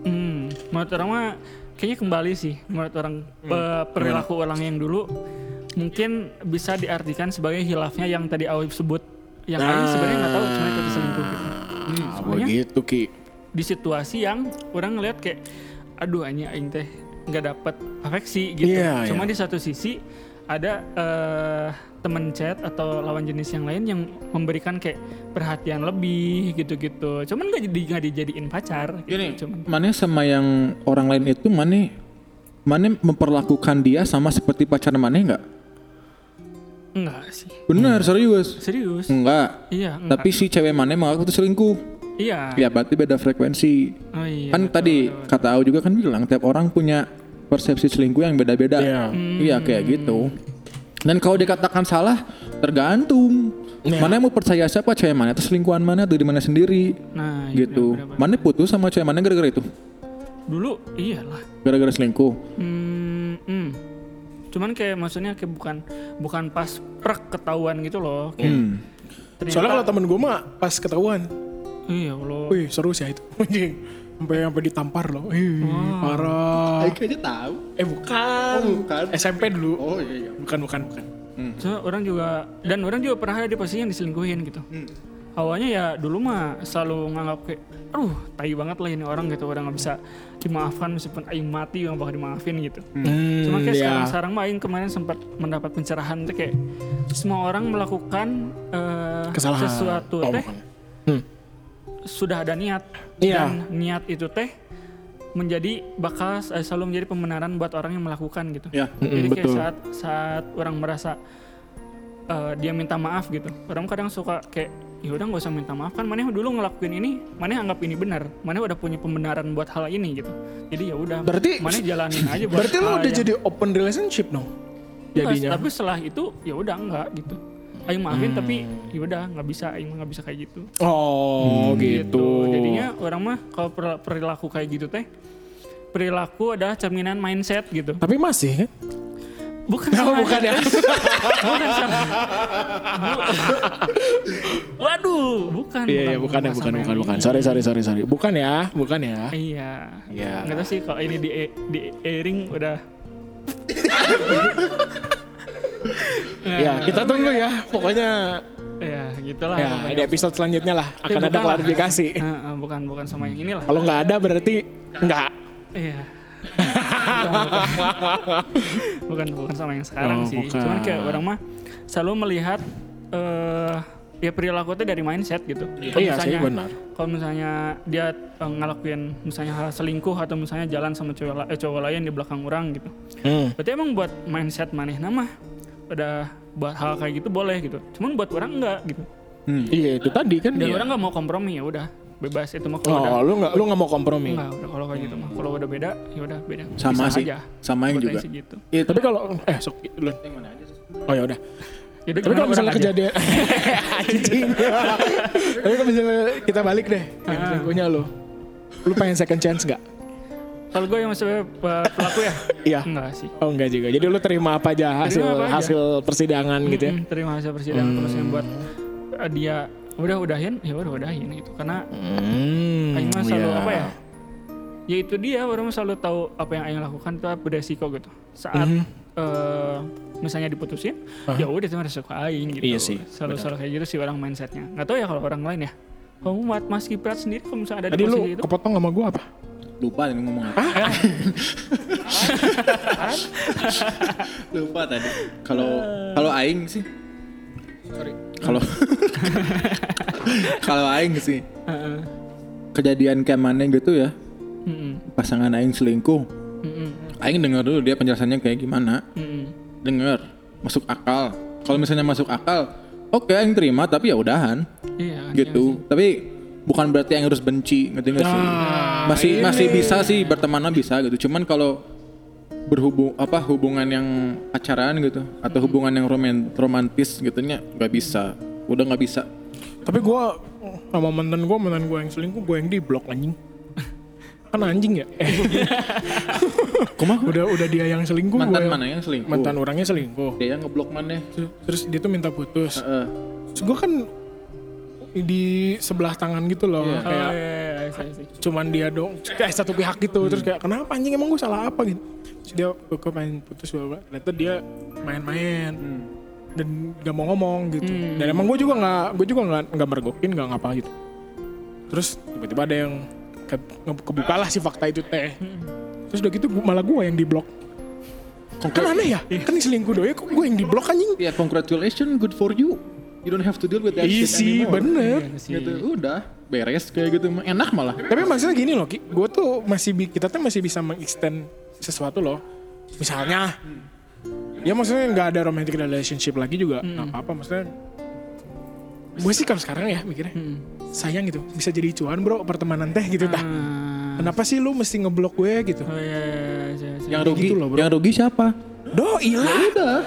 Hmm, menurut orang mah kayaknya kembali sih menurut orang Hmm. pe- perilaku orang yang dulu mungkin bisa diartikan sebagai hilafnya yang tadi Awif sebut yang lain sebenarnya nggak tahu cuma itu selingkuh gitu. Ah, Soalnya begitu Ki. Di situasi yang orang ngeliat kayak aduh anjing aing teh nggak dapat afeksi gitu. Iya, Cuma iya. di satu sisi ada eh, temen chat atau lawan jenis yang lain yang memberikan kayak perhatian lebih gitu-gitu. Cuman nggak jadi nggak dijadiin pacar. Gitu. Cuman mana sama yang orang lain itu mana mana memperlakukan dia sama seperti pacar mana enggak enggak sih. benar serius Serius? enggak Iya. Enggak. tapi si cewek mana mengaku itu selingkuh iya. ya berarti beda frekuensi Oh iya. kan betul, tadi betul, betul. kata Au juga kan bilang tiap orang punya persepsi selingkuh yang beda-beda. Iya. Iya kayak gitu. Dan kalau dikatakan salah, tergantung. Iya. Mana yang mau percaya siapa cewek mana atau selingkuhan mana atau di mana sendiri Nah, iya, gitu. benar-benar. Mana putus sama cewek mana gara-gara itu? Dulu iyalah. Gara-gara selingkuh. Hmm, hmm. Cuman kayak maksudnya kayak bukan bukan pas prek ketahuan gitu loh. Kayak Hmm. ternyata- Soalnya kalau temen gue mah pas ketahuan, iya Allah. wih seru sih itu. Anjing. sampai sampai ditampar loh. Ih, parah. aja tahu. Eh bukan. Oh, bukan. SMP dulu. Oh iya iya. Bukan bukan bukan. So, orang juga dan orang juga pernah ada di posisi yang diselingkuhin gitu. Hmm. Awalnya ya dulu mah selalu nganggap kayak, aduh, tai banget lah ini orang gitu, orang nggak bisa dimaafkan meskipun aing mati yang bakal dimaafin gitu. Hmm, Cuma kayak iya. sekarang sekarang mah aing kemarin sempat mendapat pencerahan tuh kayak semua orang melakukan eh, kesalahan. sesuatu Oh, teh bukan. Hmm. Sudah ada niat Iya. dan niat itu teh menjadi bakal eh, selalu menjadi pembenaran buat orang yang melakukan gitu. Ya. Mm-mm, Jadi kayak betul. saat saat orang merasa eh, dia minta maaf gitu, orang kadang suka kayak ya udah nggak usah minta maaf kan, mana dulu ngelakuin ini, mana anggap ini benar, mana udah punya pembenaran buat hal ini gitu. Jadi ya udah, Berarti- mana jalanin aja buat Berarti lu hal udah yang- jadi open relationship dong. Enggak, Jadinya. tapi setelah itu ya udah enggak gitu. Aing maafin tapi ya udah nggak bisa, Aing mah nggak bisa kayak gitu. Oh gitu. Jadinya orang mah kalau per- perilaku kayak gitu teh, perilaku adalah cerminan mindset gitu. Tapi masih kan? Bukan Oh, bukan ya? bukan sama. Bu- Waduh, bukan. Iya iya bukan ya bukan bukan bukan. Sorry sorry sorry sorry. Bukan ya bukan ya. Iya. Iya. Nggak tahu sih kalau ini di di airing udah. Ya kita tunggu ya. Pokoknya Ya gitulah. ya di episode selanjutnya lah Tapi akan ada klarifikasi. Heeh, bukan bukan sama yang inilah. Kalau nggak ada berarti nggak. Iya. bukan bukan sama yang sekarang Oh, sih. bukan. Cuman kayak orang mah selalu melihat eh ya perilaku itu dari mindset gitu. Kalau Iya sih misalnya- benar. Kalau misalnya dia eh, ngelakuin misalnya hal selingkuh atau misalnya jalan sama cowok, eh, cowok lain di belakang orang gitu. Hmm. Berarti emang buat mindset maneh nama udah buat hal kayak gitu boleh gitu. Cuman buat orang enggak gitu. Hmm. Iya itu tadi kan. Dan Iya. orang nggak mau kompromi ya udah bebas itu mah kalau udah Oh lu nggak lu nggak mau kompromi. enggak udah kalau kayak gitu mah. Kalau udah beda ya udah beda. Sama Bisa sih. aja. Sama yang juga. gitu. Iya, Tapi kalau eh sok duluan. Oh ya udah. Jadi Tapi kalau misalnya kejadian anjing. Tapi kalau misalnya kita balik deh Ah. selingkuhnya lu. Lu pengen second chance gak? Kalau gue yang masih pelaku ya? Iya. Enggak sih. Oh enggak juga. Jadi lu terima apa aja hasil Terima apa aja. hasil persidangan gitu ya. Terima hasil persidangan terus yang buat eh, dia udah udahin ya udah udahin gitu karena Hmm. Aing mah selalu iya. apa ya? Ya itu dia orang selalu tahu apa yang Aing lakukan itu beresiko gitu. Saat Mhm. eh, misalnya diputusin, ya udah itu resiko Aing gitu. Iya sih, Selalu selalu kayak gitu sih orang mindsetnya. Nggak tahu ya kalau orang lain ya. Kamu buat Mas Kiprat sendiri kalau misalnya ada Tadi di lu posisi itu. kepotong sama gua apa? Lupa nih ngomong apa. lupa tadi. Kalau kalau aing sih Sorry. kalau kalau aing sih Heeh. kejadian kayak mana gitu ya Mm-mm. pasangan aing selingkuh Mm-mm. aing denger dulu dia penjelasannya kayak gimana Mm-mm. denger masuk akal kalau misalnya masuk akal oke aing terima tapi ya udahan Iya. gitu tapi bukan berarti aing harus benci ngerti nggak sih Nah, masih ini. masih bisa sih bertemanan bisa gitu cuman kalau berhubung apa hubungan yang pacaran gitu atau hubungan yang roman, romantis gitunya nggak bisa udah nggak bisa Tapi gua sama mantan gua, mantan gua yang selingkuh, gua yang di blok anjing. Kan anjing ya? Eh, kumaha udah udah dia yang selingkuh mantan yang- mana yang selingkuh Mantan orangnya selingkuh. dia yang ngeblok mana Terus dia tuh minta putus. Heeh. Terus gua kan di sebelah tangan gitu loh, Iya. Oh, kayak iya, iya, iya, iya, iya. cuman dia dong, kayak satu pihak gitu. Terus kayak kenapa anjing emang gua salah apa gitu? Terus dia gue pengen putus bla bla. Ternyata dia main-main dan gak mau ngomong gitu. Hmm. Dan emang gue juga nggak, gue juga nggak nggak mergokin, nggak ngapa gitu. Terus tiba-tiba ada yang ke, kebuka lah si fakta itu teh. Terus udah gitu malah gue yang di blok. Kan aneh ya? Kan selingkuh doang, kok gue yang di blok anjing? ya congratulations good for you you don't have to deal with that Iya shit anymore. bener. Iya gitu udah beres kayak gitu mah enak malah Tapi maksudnya gini loh. Gue tuh masih kita tuh masih bisa mengextend sesuatu loh. Misalnya, ya maksudnya nggak ada romantic relationship lagi juga nggak apa-apa. Maksudnya, gue sih kalau sekarang ya mikirnya Mm. sayang gitu bisa jadi cuan bro pertemanan teh gitu dah. Ah, kenapa sih lu mesti ngeblok gue gitu Oh iya, iya, iya, iya, iya. Yang rugi, gitu loh, bro. yang rugi siapa? Doi lah Udah.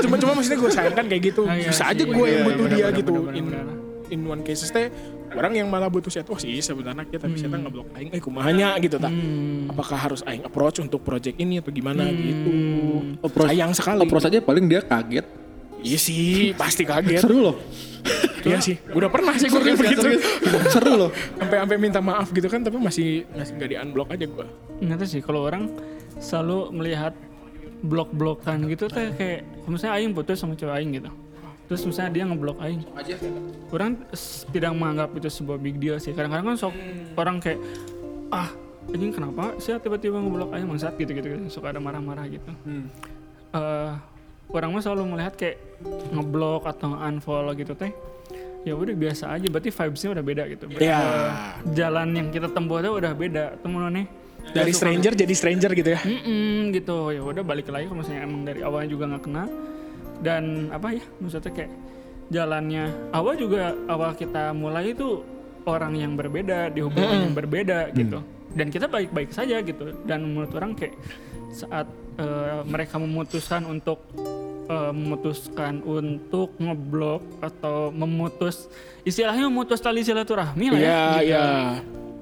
cuma cuma maksudnya gue sayangkan kayak gitu Ah, iya bisa sih. aja gue yang Iya, butuh benar, dia benar, gitu benar, in benar. in one cases teh orang yang malah butuh set oh sih sebenarnya kita tapi saya ngeblok aing eh kumahanya gitu tak Hmm. apakah harus aing approach untuk project ini atau gimana gitu Approach- sayang sekali Approach aja paling dia kaget. iya sih pasti kaget Seru loh. iya sih udah pernah sih gue kayak begitu Seru loh. sampai sampai minta maaf gitu kan tapi masih masih nggak di unblock aja gue Nggak tahu sih kalau orang selalu melihat blok-blokan gitu teh kayak misalnya aing putus sama cewek aing gitu. Terus misalnya dia ngeblok aing. Orang tidak menganggap itu sebuah big deal sih. Kadang-kadang kan sok orang kayak ah anjing kenapa sih tiba-tiba ngeblok aing bangsat gitu gitu, suka ada marah-marah gitu. Eh, orang mah selalu melihat kayak ngeblok atau unfollow gitu teh ya udah biasa aja berarti vibesnya udah beda gitu Ya. Eh, jalan yang kita tempuh tuh udah beda temen-temen dari stranger jadi stranger gitu ya? Mm-mm, gitu. Ya udah balik lagi kalau misalnya emang dari awalnya juga nggak kena. Dan apa ya maksudnya kayak jalannya awal juga awal kita mulai itu orang yang berbeda di hubungan yang berbeda gitu. Dan kita baik-baik saja gitu. Dan menurut orang kayak saat eh, mereka memutuskan untuk eh, memutuskan untuk ngeblok atau memutus istilahnya memutus tali silaturahmi lah ya iya gitu. iya.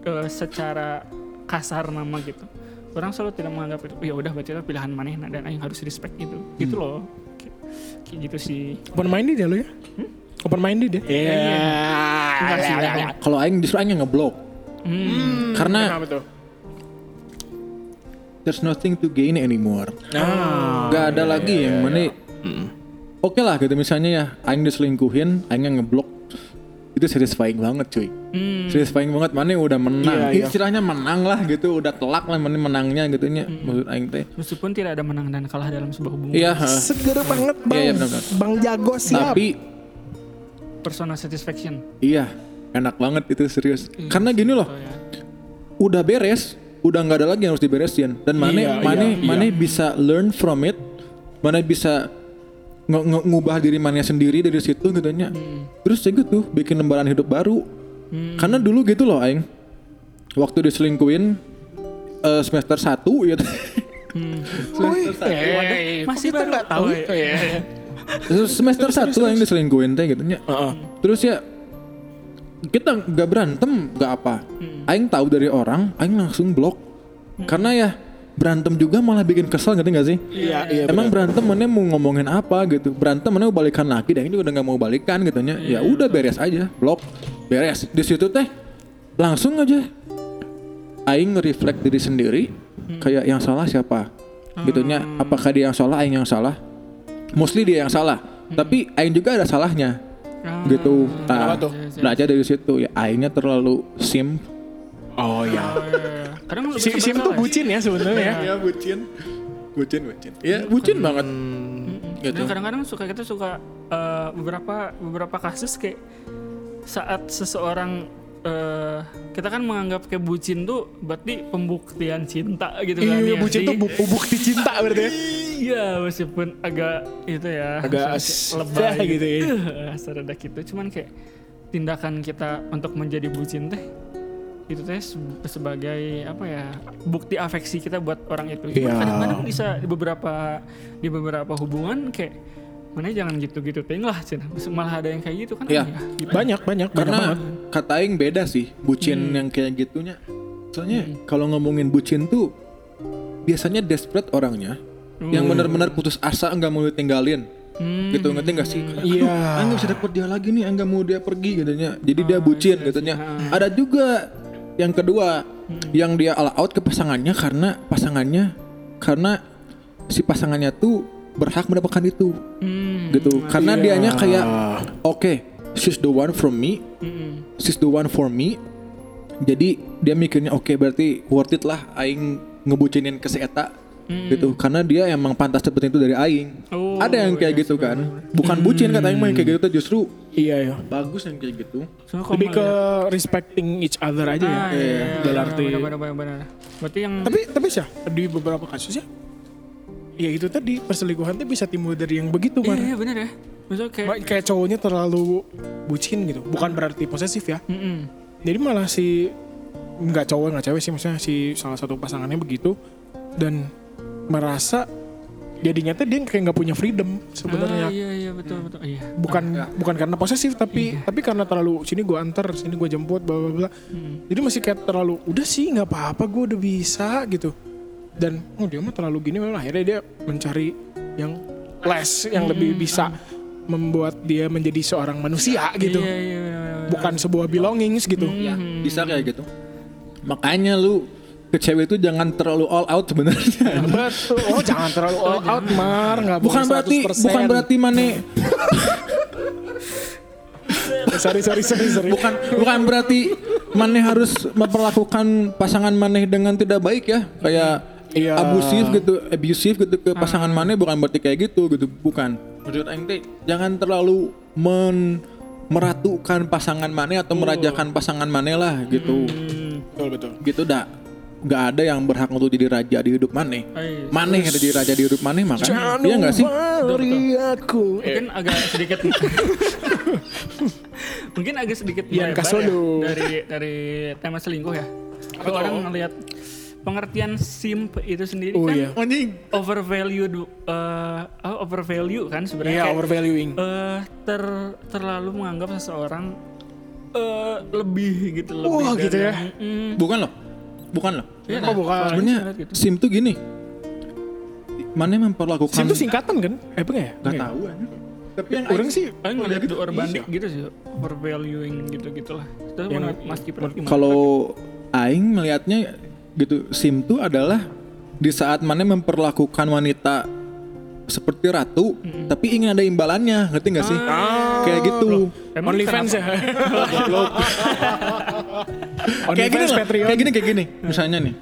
Eh, secara kasar nama gitu. Orang selalu tidak menganggap itu ya udah berarti itu pilihan manehna dan aing harus respect itu gitu loh. Kayak- kayak gitu sih. Open minded ya lu ya? Open minded ya? Iya. Enggak sih, enggak. Kalau aing justru aing yang ngeblok. hmm. Karena kenapa tuh? There's nothing to gain anymore. ah. Gak ada lagi yang mana Oke lah gitu misalnya ya Aing diselingkuhin Aing yang ngeblok Itu satisfying banget cuy. Hmm. Satisfying banget. Mana udah menang. Iya, iya. Istilahnya menang lah gitu. Udah telak lah mana menangnya gitu. Nya Maksud Aing teh. Meskipun tidak ada menang dan kalah dalam sebuah hubungan. Iya seger banget bang Iya, iya, benar-benar. bang jago siap. Tapi personal satisfaction. Iya Enak banget itu serius. Karena gini loh oh, ya. Udah beres Udah nggak ada lagi yang harus diberesin. Dan mana Iya, mana iya, mana bisa learn from it Mana bisa nge- nge- ngubah diri mana sendiri dari situ gitu nya Terus ya gitu bikin lembaran hidup baru Hmm. Karena dulu gitu loh aing. Waktu diselingkuin eh, semester 1 gitu. Hmm. Eh, Masih kok kita baru. nggak tahu Oh, ya? iya. semester 1 aing diselingkuin teh gitu nya. Heeh. Terus ya kita nggak berantem nggak apa. Aing tahu dari orang, aing langsung blok. Karena ya berantem juga malah bikin kesel ngerti gak sih? Iya, iya. Emang berantem mana mau ngomongin apa gitu? Berantem mana mau balikan lagi? Dan ini udah nggak mau balikan gitu nya. Ya udah beres aja, blok, beres. Di situ teh langsung aja aing nge-reflect diri sendiri kayak yang salah siapa? Gitunya apakah dia yang salah, aing yang salah? Mostly dia yang salah. Tapi aing juga ada salahnya. Ah, Gitu. Nah, Kenapa tuh? belajar dari situ ya aingnya terlalu sim. Oh iya. oh, iya, iya. kadang lebih Si, Sim tuh bucin ya sebenarnya ya. Ya bucin. Bucin, bucin. Ya bucin banget. Gitu. Dan kadang-kadang suka kita suka eh, beberapa beberapa kasus kayak saat seseorang eh, kita kan menganggap kayak bucin tuh berarti pembuktian cinta gitu kan Iya, ya bucin sih? tuh bu- bukti cinta berarti ya. Iya, meskipun agak itu ya Agak as- dah gitu ya. Eh, serada gitu, cuman kayak tindakan kita untuk menjadi bucin teh itu teh se- sebagai apa ya bukti afeksi kita buat orang itu. Iya. Cuman kadang-kadang bisa di beberapa di beberapa hubungan kayak mana jangan gitu-gitu ting lah cina. malah ada yang kayak gitu kan Iya. ya, gitu. Banyak, banyak, banyak Karena banget. kata aing beda sih bucin yang kayak gitunya. Soalnya kalau ngomongin bucin tuh biasanya desperate orangnya yang benar-benar putus asa nggak mau ditinggalin. Hmm. Gitu ngerti gak sih? Iya. Aduh, Aing gak bisa dapet dia lagi nih, Aing gak mau dia pergi katanya. Jadi dia bucin katanya. Ada juga yang kedua yang dia all out ke pasangannya karena pasangannya karena si pasangannya tuh berhak mendapatkan itu Hmm. gitu. Karena dianya kayak oke, she's the one from me, Mm-mm. she's the one for me. Jadi dia mikirnya oke berarti worth it lah aing ngebucinin ke si eta gitu karena dia emang pantas dapetin itu dari aing. Oh, Ada yang kayak iya, gitu kan. Bukan bucin kata aing mah yang kayak gitu tuh justru Iya, iya. bagus yang kayak gitu. Kalau Lebih ke melihat- respecting each other aja ya. Ah, iya, iya, Dalam arti. benar, benar, benar, benar. Berarti yang Tapi tapi sih di beberapa kasus ya ya itu tadi perselingkuhan tuh bisa timbul dari yang begitu iya, Mar. iya benar ya. Maksudnya kayak Kayak cowoknya terlalu bucin gitu. Bukan berarti posesif ya. Mm-mm. Jadi malah si nggak cowok nggak cewek sih maksudnya si salah satu pasangannya begitu dan merasa jadinya tuh dia kayak nggak punya freedom sebenarnya Ah, iya iya betul betul. Iya. bukan bukan karena posesif tapi tapi karena terlalu sini gua antar sini gua jemput bla bla bla Hmm. jadi masih kayak terlalu udah sih nggak apa-apa gue udah bisa gitu dan oh dia mah terlalu gini memang akhirnya dia mencari yang less yang lebih bisa membuat dia menjadi seorang manusia gitu Iya iya benar, benar. bukan sebuah belongings gitu Ya, bisa kayak gitu. Makanya lu ke cewek itu jangan terlalu all out sebenarnya. betul. Oh jangan terlalu all out mar. Nggak Bukan berarti 100%. bukan berarti mane. Sorry sorry sorry sorry. Bukan bukan berarti maneh harus memperlakukan pasangan maneh dengan tidak baik ya. Kayak Iya. abusif gitu abusif gitu ke pasangan maneh bukan berarti kayak gitu gitu. Bukan. Menurut aing teh jangan terlalu men meratukan pasangan maneh atau merajakan pasangan maneh lah gitu. Betul betul. Gitu dah nggak ada yang berhak untuk jadi raja di hidup maneh iya. maneh yang jadi raja di hidup maneh makanya iya nggak sih? aku. Mungkin agak sedikit mungkin agak sedikit melebar ya dari dari tema selingkuh ya. Kalau orang ngelihat pengertian simp itu sendiri Oh, kan iya. overvalued uh, oh, overvalue kan sebenarnya iya kayak, overvaluing. eh, ter terlalu menganggap seseorang eh, lebih gitu lebih Wah, dari gitu ya. yang- Mm, bukan loh bukan loh iya Oh, kan? bukan. Sebenarnya gitu. sim tuh gini maneh memperlakukan Sim itu singkatan kan? Eh bukan ya? Gak Iya. tahu anjing. Tapi yang Orang sih Paling ngeliat gitu, itu urbanik iya. gitu sih, overvaluing gitu-gitulah. Itu Yang- menurut Mas Kipran gimana? kalau aing melihatnya gitu sim tuh adalah di saat mana memperlakukan wanita seperti ratu tapi ingin ada imbalannya ngerti gak sih kayak gitu Emang OnlyFans ya? kayak gini Patreon. kayak gini kayak gini misalnya nih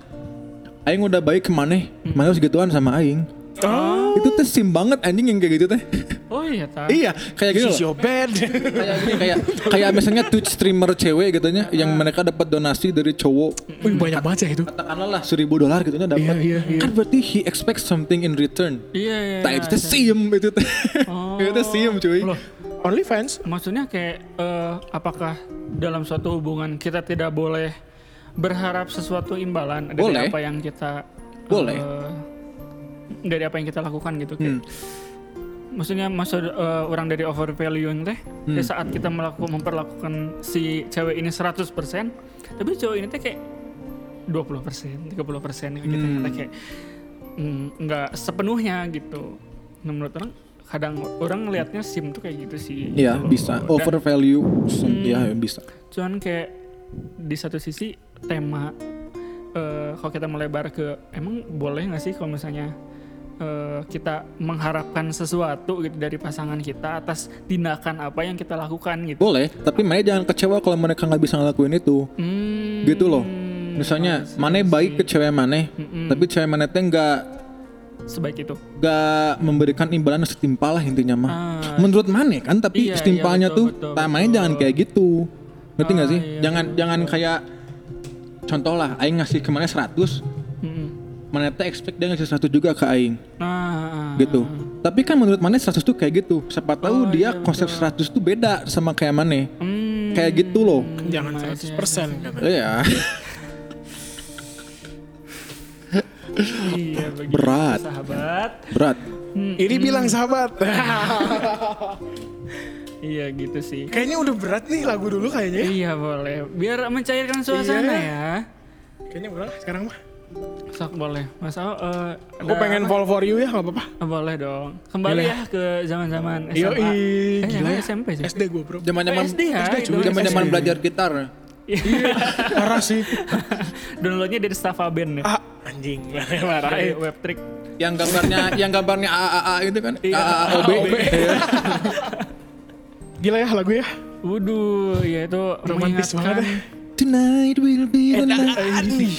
aing udah baik ke mana mana harus gituan sama aing Oh, itu teh sim banget anjing yang kayak gitu teh Oh iya, tak. iya kayak gini this is loh your bed. kayak gini kayak kayak misalnya Twitch streamer cewek gitu nya yang mereka dapat donasi dari cowok Wih banyak banget ya itu. katakanlah lah seribu dolar gitu nya dapat Iya, iya, iya. kan berarti he expects something in return Iya, iya. Nah itu teh sim itu teh Oh. itu teh sim cuy Loh, OnlyFans? Maksudnya kayak eh, apakah dalam suatu hubungan kita tidak boleh berharap sesuatu imbalan dari Boleh. apa yang kita Boleh. eh, dari apa yang kita lakukan gitu kayak. Hmm. Maksudnya maksud eh, orang dari overvaluing teh Hmm. saat kita melakukan memperlakukan si cewek ini 100% tapi cowok ini teh kayak 20%, 30% gitu Hmm. ternyata kayak mm, nggak sepenuhnya gitu. Nah, menurut orang kadang orang ngelihatnya sim tuh kayak gitu sih. Iya gitu loh. bisa Dan- over value Hmm. ya bisa cuman kayak di satu sisi tema eh, kalau kita melebar ke emang boleh nggak sih kalau misalnya eh, kita mengharapkan sesuatu gitu dari pasangan kita atas tindakan apa yang kita lakukan gitu boleh tapi mana jangan kecewa kalau mereka nggak bisa ngelakuin itu Hmm, gitu loh misalnya mana baik ke cewek mana Mm-mm. tapi cewek mana teh nggak sebaik itu nggak memberikan imbalan setimpal lah intinya mah Ah, menurut mana kan tapi Iya, setimpalnya iya, tuh betul, betul, tamanya betul. jangan kayak gitu ngerti nggak Ah, sih iya, jangan jangan kayak contoh lah aing ngasih ke mana 100 mm-mm. mana teh expect dia ngasih 100 juga ke aing Ah, gitu. Tapi kan menurut Mane 100 tuh kayak gitu. Siapa tahu Oh, dia iya, konsep 100 tuh beda sama kayak Mane. hmm, Kayak gitu loh. Jangan iya, 100% katanya. Iya. iya Berat. sahabat Berat. Hmm, Ini bilang sahabat. iya gitu sih Kayaknya udah berat nih lagu dulu kayaknya. ya. Iya boleh, biar mencairkan suasana Iya. ya. Kayaknya udah lah sekarang mah. Sok boleh, Mas Ao. eh, Aku ada pengen apa? fall for you ya nggak apa-apa. Oh, boleh dong. Kembali Boleh. ya ke zaman-zaman SMA. Yo eh, gila ya. SMP sih. SD gue bro. Zaman-zaman SD ya, SD, cuy. zaman-zaman SD. belajar gitar. Parah sih. Downloadnya dari Staffa Band ya. Ah anjing. Eh. web trick. Yang gambarnya yang gambarnya AAA itu kan. Iya. AAOB. Gila ya lagu ya. Waduh, ya itu Romantis banget ya. Tonight will be the night. Anjing.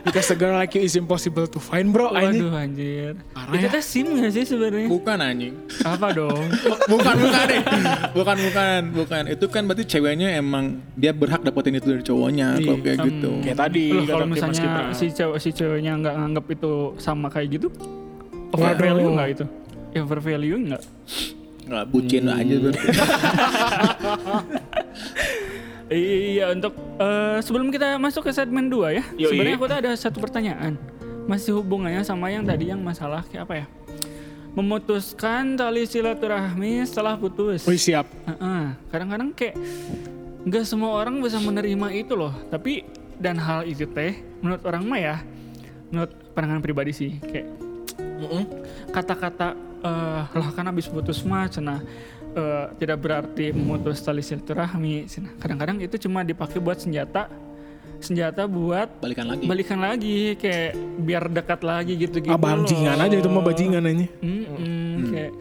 Because the girl like you is impossible to find bro. Waduh anjir. Parah itu ya. teh SIM gak sih sebenarnya? Bukan anjing. Apa dong? Bukan bukan deh. Bukan bukan bukan. Itu kan berarti ceweknya emang dia berhak dapetin itu dari cowoknya kalau kayak Hmm. gitu. Kayak tadi. Kalau misalnya si cewek si ceweknya nggak nganggap itu sama kayak gitu, Waduh. overvalue nggak itu? Ya, Overvalue nggak? Nggak bucin aja berarti. Iya Iya untuk eh, sebelum kita masuk ke segmen 2 ya. Yoi. Sebenarnya aku tuh ada satu pertanyaan. Masih hubungannya sama yang tadi yang masalah kayak apa ya? Memutuskan tali silaturahmi setelah putus. Wih siap. Heeh, Kadang-kadang kayak nggak semua orang bisa menerima itu loh. Tapi dan hal itu teh menurut orang mah ya, menurut pandangan pribadi sih kayak kata-kata eh lah kan habis putus mah cenah eh, tidak berarti memutus tali silaturahmi. Kadang-kadang itu cuma dipakai buat senjata senjata buat Balikan lagi. balikan lagi kayak biar dekat lagi gitu-gitu. Ah, bajingan aja itu mah bajingan aja. Mm-mm, kayak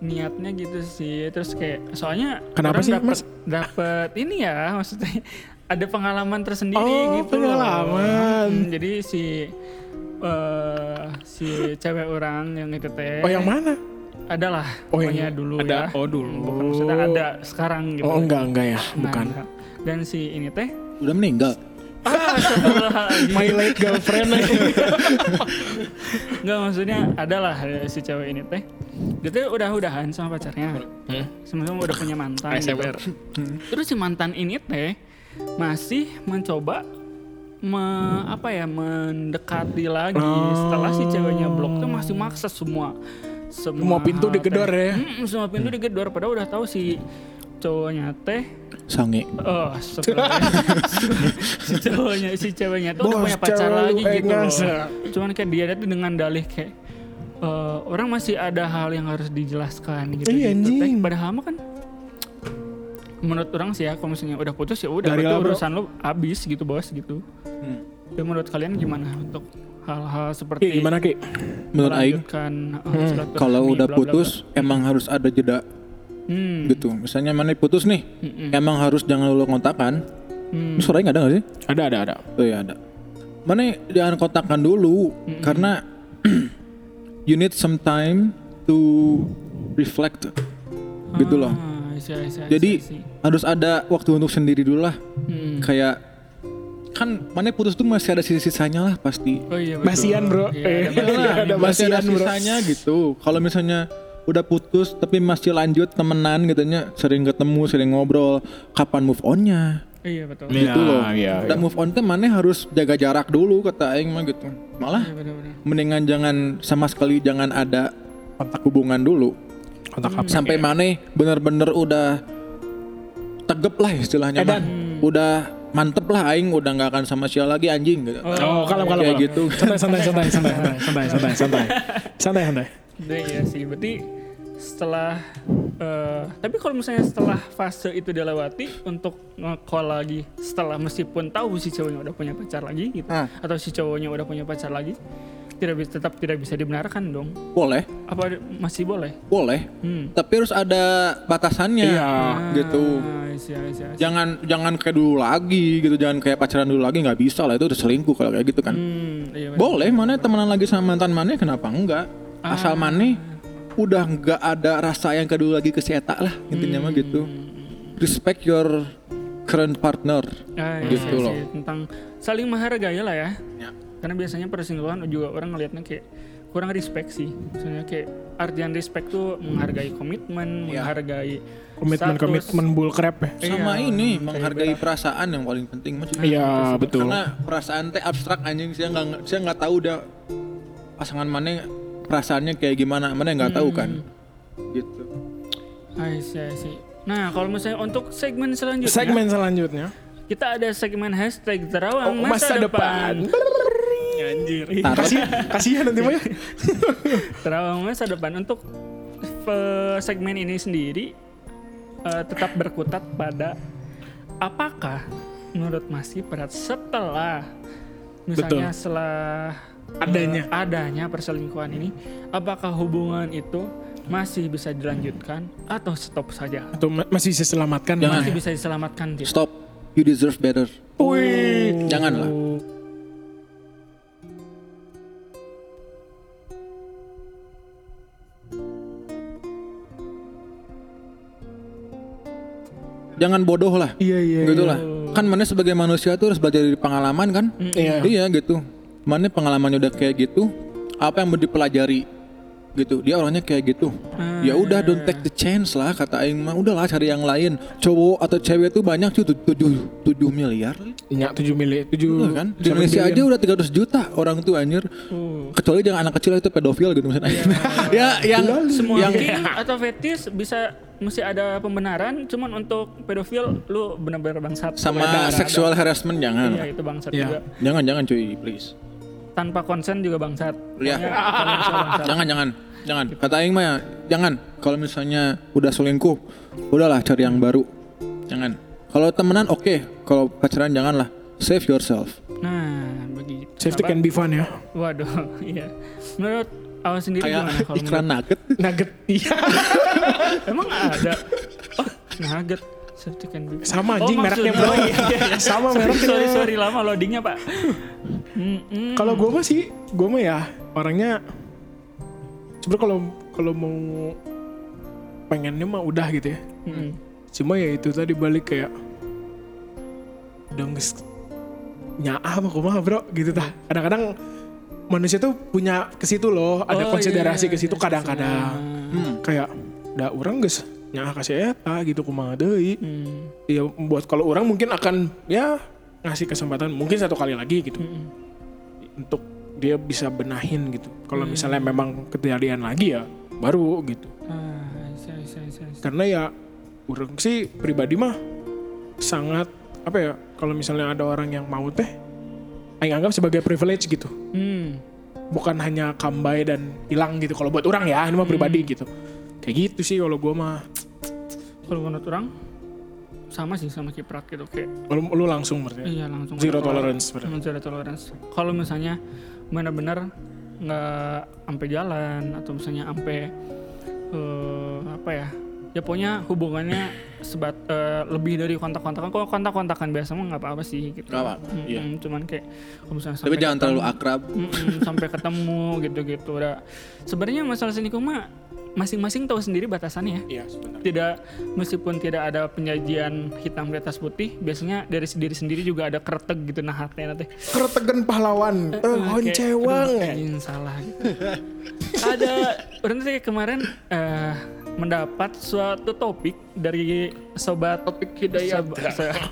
niatnya gitu sih terus kayak soalnya Kenapa sih, dapet, Mas? dapet ini ya maksudnya ada pengalaman tersendiri Oh, gitu pengalaman. Mm, jadi si eh si cewek orang yang itu teh Oh yang mana? Adalah Oh, pokoknya yang- dulu ada. ya Oh, dulu. bukan maksudnya ada sekarang gitu Oh enggak enggak ya, Nah, bukan. enggak. dan si ini teh Udah meninggal. ah. My late girlfriend aja. Enggak maksudnya adalah eh, si cewek ini teh dia tuh udah udahan sama pacarnya sama-sama udah punya mantan gitu. ASMR. terus si mantan ini teh masih mencoba me, apa ya mendekati lagi Oh. setelah si ceweknya blok tuh masih maksa semua Semua pintu hal digedor teh. ya? Mm, semua pintu digedor padahal udah tahu si cowoknya teh Sange. Oh, sebenarnya si cowoknya, si ceweknya tuh udah punya pacar lagi gitu loh. Cuman kayak dia tuh dengan dalih kayak eh, orang masih ada hal yang harus dijelaskan gitu. Iya, gitu. Teh, Padahal mah kan menurut orang sih ya kalau misalnya udah putus ya udah urusan lu habis gitu bos gitu. Hmm. Ya menurut kalian gimana untuk hal-hal seperti Ki, gimana Ki? Menurut Aing, eh, silaturahmi, kalau udah bla, bla, bla. putus emang harus ada jeda Hmm. gitu. Misalnya mana putus nih, Mm-mm. emang harus jangan lu kontakan. Hmm. Ini suaranya nggak ada nggak sih? Ada ada ada. Oh iya ada. Mana jangan kontakkan dulu karena you need some time to reflect gitu loh. Ah, I see, I see, I Jadi harus ada waktu untuk sendiri dulu lah. Hmm. Kayak kan mana putus tuh masih ada sisa-sisanya lah pasti. Oh iya betul. Basian bro. Iya, Eh, ada iya, ada masih ada basian bro. sisanya gitu. Kalau misalnya udah putus tapi masih lanjut temenan gitunya sering ketemu sering ngobrol kapan move onnya Iya betul. Iya, gitu loh iya, dan iya. move on tuh mana harus jaga jarak dulu kata Aing mah gitu malah Iya benar-benar. mendingan jangan sama sekali jangan ada kontak hubungan dulu Kontak HP. sampai mana bener-bener udah tegep lah istilahnya mah. Edan. udah mantep lah Aing udah nggak akan sama Sia lagi anjing gitu Oh, kalem kalem. Kayak kalem. gitu. Santai santai santai santai santai santai santai santai. Santai santai. Iya iya sih, berarti setelah eh, tapi kalau misalnya setelah fase itu dilewati untuk nge-call lagi setelah meskipun tahu si cowoknya udah punya pacar lagi gitu Ah. atau si cowoknya udah punya pacar lagi tidak bisa tetap tidak bisa dibenarkan dong. Boleh. Apa masih boleh? Boleh. Hmm. tapi harus ada batasannya. Iya. gitu. Ah, I see, I see, I see. jangan jangan kayak dulu lagi gitu. Jangan kayak pacaran dulu lagi. Nggak bisa lah. Itu udah selingkuh kalau kayak gitu kan. Hmm, iya boleh. Mana temenan lagi sama mantan mana kenapa enggak? Asal mana udah nggak ada rasa yang kedua lagi ke si eta lah intinya mah gitu. Respect your current partner. Ah, iya, Gitu iya loh. sih, tentang saling menghargai lah ya. Ya. Karena biasanya perselingkuhan juga orang ngelihatnya kayak kurang respect sih. Misalnya kayak artian respect tuh menghargai komitmen, Ya. menghargai Komitmen status. komitmen bull crap ya. sama Iya, ini menghargai perasaan yang paling penting cuy. Iya betul. karena perasaan teh abstrak anjing saya nggak saya nggak tahu udah pasangan mana perasaannya kayak gimana mana nggak tahu kan gitu I see, I see. Nah, kalau misalnya untuk segmen selanjutnya, Segmen selanjutnya. kita ada segmen hashtag terawang Oh, masa, depan. Anjir. Ih, Tarot. Kasihan, kasihan nanti mah ya. Terawang masa depan untuk eh, segmen ini sendiri eh, tetap berkutat pada apakah menurut Mas Kiprat setelah misalnya setelah eh, Adanya. adanya perselingkuhan ini apakah hubungan itu masih bisa dilanjutkan atau stop saja Atau ma- masih bisa selamatkan. Jangan. masih bisa diselamatkan tidak? stop you deserve better Wih. janganlah jangan bodoh lah. Iya iya. gitu lah. Kan mana sebagai manusia tuh harus belajar dari pengalaman kan? Iya. iya gitu. Mana pengalamannya udah kayak gitu apa yang mau dipelajari? Gitu. Dia orangnya kayak gitu. Ah. ya udah don't take the chance lah kata aing mah. Udahlah cari yang lain. Cowok atau cewek tuh banyak tuh tujuh tujuh miliar. Ya 7 miliar, 7 Iya kan? di Indonesia aja udah 300 juta orang tuh anjir. Uh. kecuali jangan anak kecil itu pedofil gitu misalnya. Ya yang semua yang atau fetis bisa mesti ada pembenaran cuman untuk pedofil lu benar-benar bangsat. Sama seksual harassment jangan. Iya itu bangsat Iya. juga. Jangan jangan cuy please. Tanpa konsen juga bangsat. Iya. Jangan jangan. Jangan. Kata aing mah ya jangan. Kalau misalnya udah selingkuh udahlah cari yang baru. Jangan. Kalau temenan oke. Kalau pacaran janganlah. Save yourself. Nah begitu. Safety Apa? can be fun ya. waduh iya. Menurut awas sendiri kayak gimana kalau iklan nugget Nugget. Iya. menurut- emang ada oh nugget safety can be Sama anjing mereknya, maksudnya- bro. oh, iya, iya. Sama sorry, mereknya. sorry sorry lama loadingnya pak Mm-mm. Kalau gue mah sih, gue mah ya orangnya sebenarnya kalau kalau mau pengennya mah udah gitu ya. Mm-mm. Cuma ya itu tadi balik kayak udah nges nyaah mah kumaha bro gitu tah. Kadang-kadang manusia tuh punya ke situ loh, ada Oh, konsiderasi iya, ke situ iya, kadang-kadang. hmm. Kayak udah orang geus nyaah kasih eta gitu kumaha deui. Hmm. Ya buat kalau orang mungkin akan ya ngasih kesempatan mungkin satu kali lagi gitu. Mm-mm. untuk dia bisa benahin gitu. Kalau misalnya memang kejadian lagi ya baru gitu. Ah, iya, iya, iya, iya. Karena ya orang sih pribadi mah sangat apa ya kalau misalnya ada orang yang mau teh aing anggap sebagai privilege gitu. Hmm. Bukan hanya kambai dan hilang gitu kalau buat orang ya, ini mah pribadi gitu. Kayak gitu sih kalau gua mah Kalau menurut orang sama sih sama kiprat gitu kayak lu, lu langsung berarti. ya? iya langsung Zero tolerance berarti. Hmm, zero tolerance. Kalau misalnya benar-benar nggak sampai jalan atau misalnya sampai eh, apa ya ya pokoknya hubungannya sebat eh, lebih dari kontak-kontakan. Kalau kontak-kontakan biasa mah nggak apa-apa sih gitu. Nggak apa-apa, Mm-mm, iya. cuman kayak kalau misalnya tapi jangan ketemu- terlalu akrab. Mm-mm, sampai ketemu gitu-gitu. Udah. Sebenarnya masalah selingkuh mah masing-masing tahu sendiri batasannya. Ya Iya, sebenarnya. tidak meskipun tidak ada penyajian hitam di atas putih biasanya dari sendiri sendiri juga ada kretek gitu nah hatinya nanti. Kertegen pahlawan, eh kayak, honcewang aduh, ya. anjing, salah gitu. Ada orang tuh kayak kemarin eh, mendapat suatu topik dari sobat topik hidayah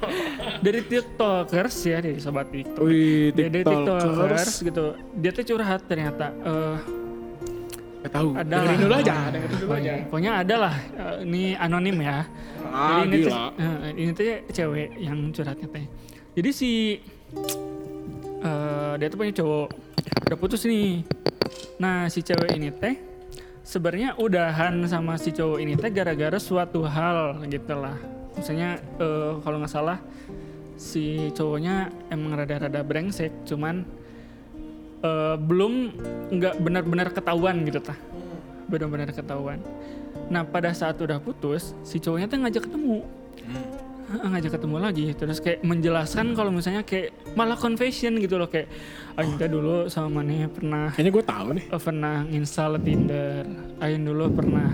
dari tiktokers ya dari sobat tiktok. Wih, Dia dari tiktokers. Gitu. Dia tuh curhat ternyata eh Gak tahu. ada Dengerin dulu aja, dengerin dulu aja. pokoknya ada lah. Eh, ini anonim ya. Ah, ini gila. tuh- eh, ini tuh cewek yang curhatnya teh. Jadi si eh, dia tuh punya cowok. Udah putus nih. Nah si cewek ini teh sebenarnya udahan sama si cowok ini teh gara-gara suatu hal gitu lah. Misalnya eh, kalau nggak salah si cowoknya emang rada-rada brengsek cuman eh, belum nggak benar-benar ketahuan gitu tah. Benar-benar ketahuan. Nah pada saat udah putus si cowoknya tuh ngajak ketemu. Heeh, ngajak ketemu lagi. Terus kayak menjelaskan kalau misalnya kayak malah confession gitu loh kayak Teh dulu sama mana pernah Kayaknya gue tahu nih. eh, pernah install Tinder Aing dulu pernah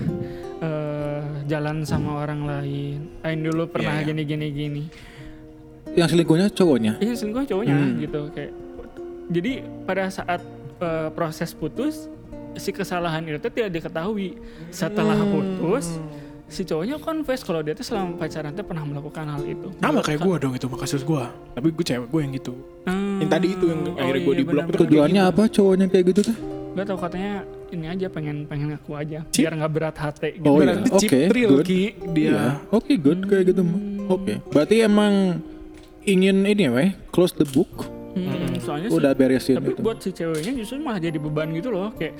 eh, jalan sama orang lain Aing dulu pernah Iya, iya. gini gini gini yang selingkuhnya cowoknya Iya selingkuh cowoknya Hmm. gitu kayak. Jadi pada saat eh, proses putus si kesalahan itu tidak diketahui. Setelah Hmm. Si cowoknya confess kalau dia tuh selama pacaran tuh pernah melakukan hal itu. Sama kayak gue dong itu mah kasus gue. Tapi gue cewek gue yang gitu. Hmm. Yang tadi itu yang akhirnya gue di blok tujuannya apa cowoknya kayak gitu tuh Gak tau katanya ini aja pengen pengen ngaku aja Cip. biar nggak berat hati gitu. Oh, iya. Berarti chip Oke, thrill, good. Ki. Dia. Iya. oke good kayak gitu mah oke berarti emang ingin ini ya weh close the book Hmm, soalnya sih- udah beresin tapi itu buat si ceweknya justru malah jadi beban gitu loh kayak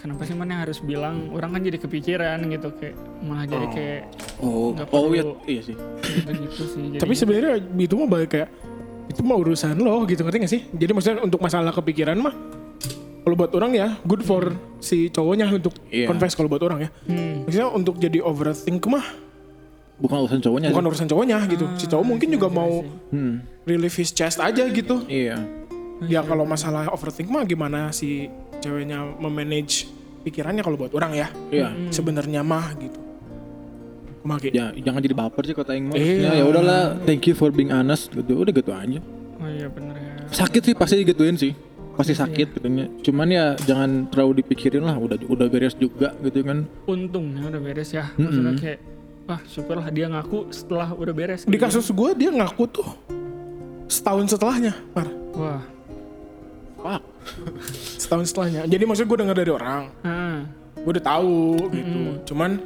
kenapa sih mana harus bilang orang kan jadi kepikiran gitu kayak malah jadi kayak oh nggak oh iya perlu. iya sih gitu gitu sih Jadi- Tapi sebenarnya itu mah balik kayak itu mah urusan lo gitu ngerti gak sih? Jadi maksudnya untuk masalah kepikiran mah kalau buat orang ya good for si cowoknya untuk Iya. confess kalau buat orang ya. Hmm. Maksudnya untuk jadi overthink mah bukan urusan cowoknya bukan sih. urusan cowoknya gitu. Si cowok mungkin juga mau hmm relieve his chest aja gitu. iya Ya kalau masalah overthink mah gimana si ceweknya memanage pikirannya kalau buat orang ya. iya Sebenarnya mah gitu. Kumaha, Ki? ya jangan jadi baper sih kata Aing mah Iya. ya udahlah thank you for being honest gitu udah gitu aja Oh iya bener ya. sakit sih pasti digituin sih pasti sakit katanya cuman ya jangan terlalu dipikirin lah udah udah beres juga gitu kan Untungnya udah beres ya. Maksudnya kayak wah syukurlah dia ngaku setelah udah beres. Di gitu. kasus gue dia ngaku tuh setahun setelahnya, Par. Wah. fuck Setahun setelahnya. Jadi maksud gue denger dari orang, Ah. gue udah tahu gitu. Cuman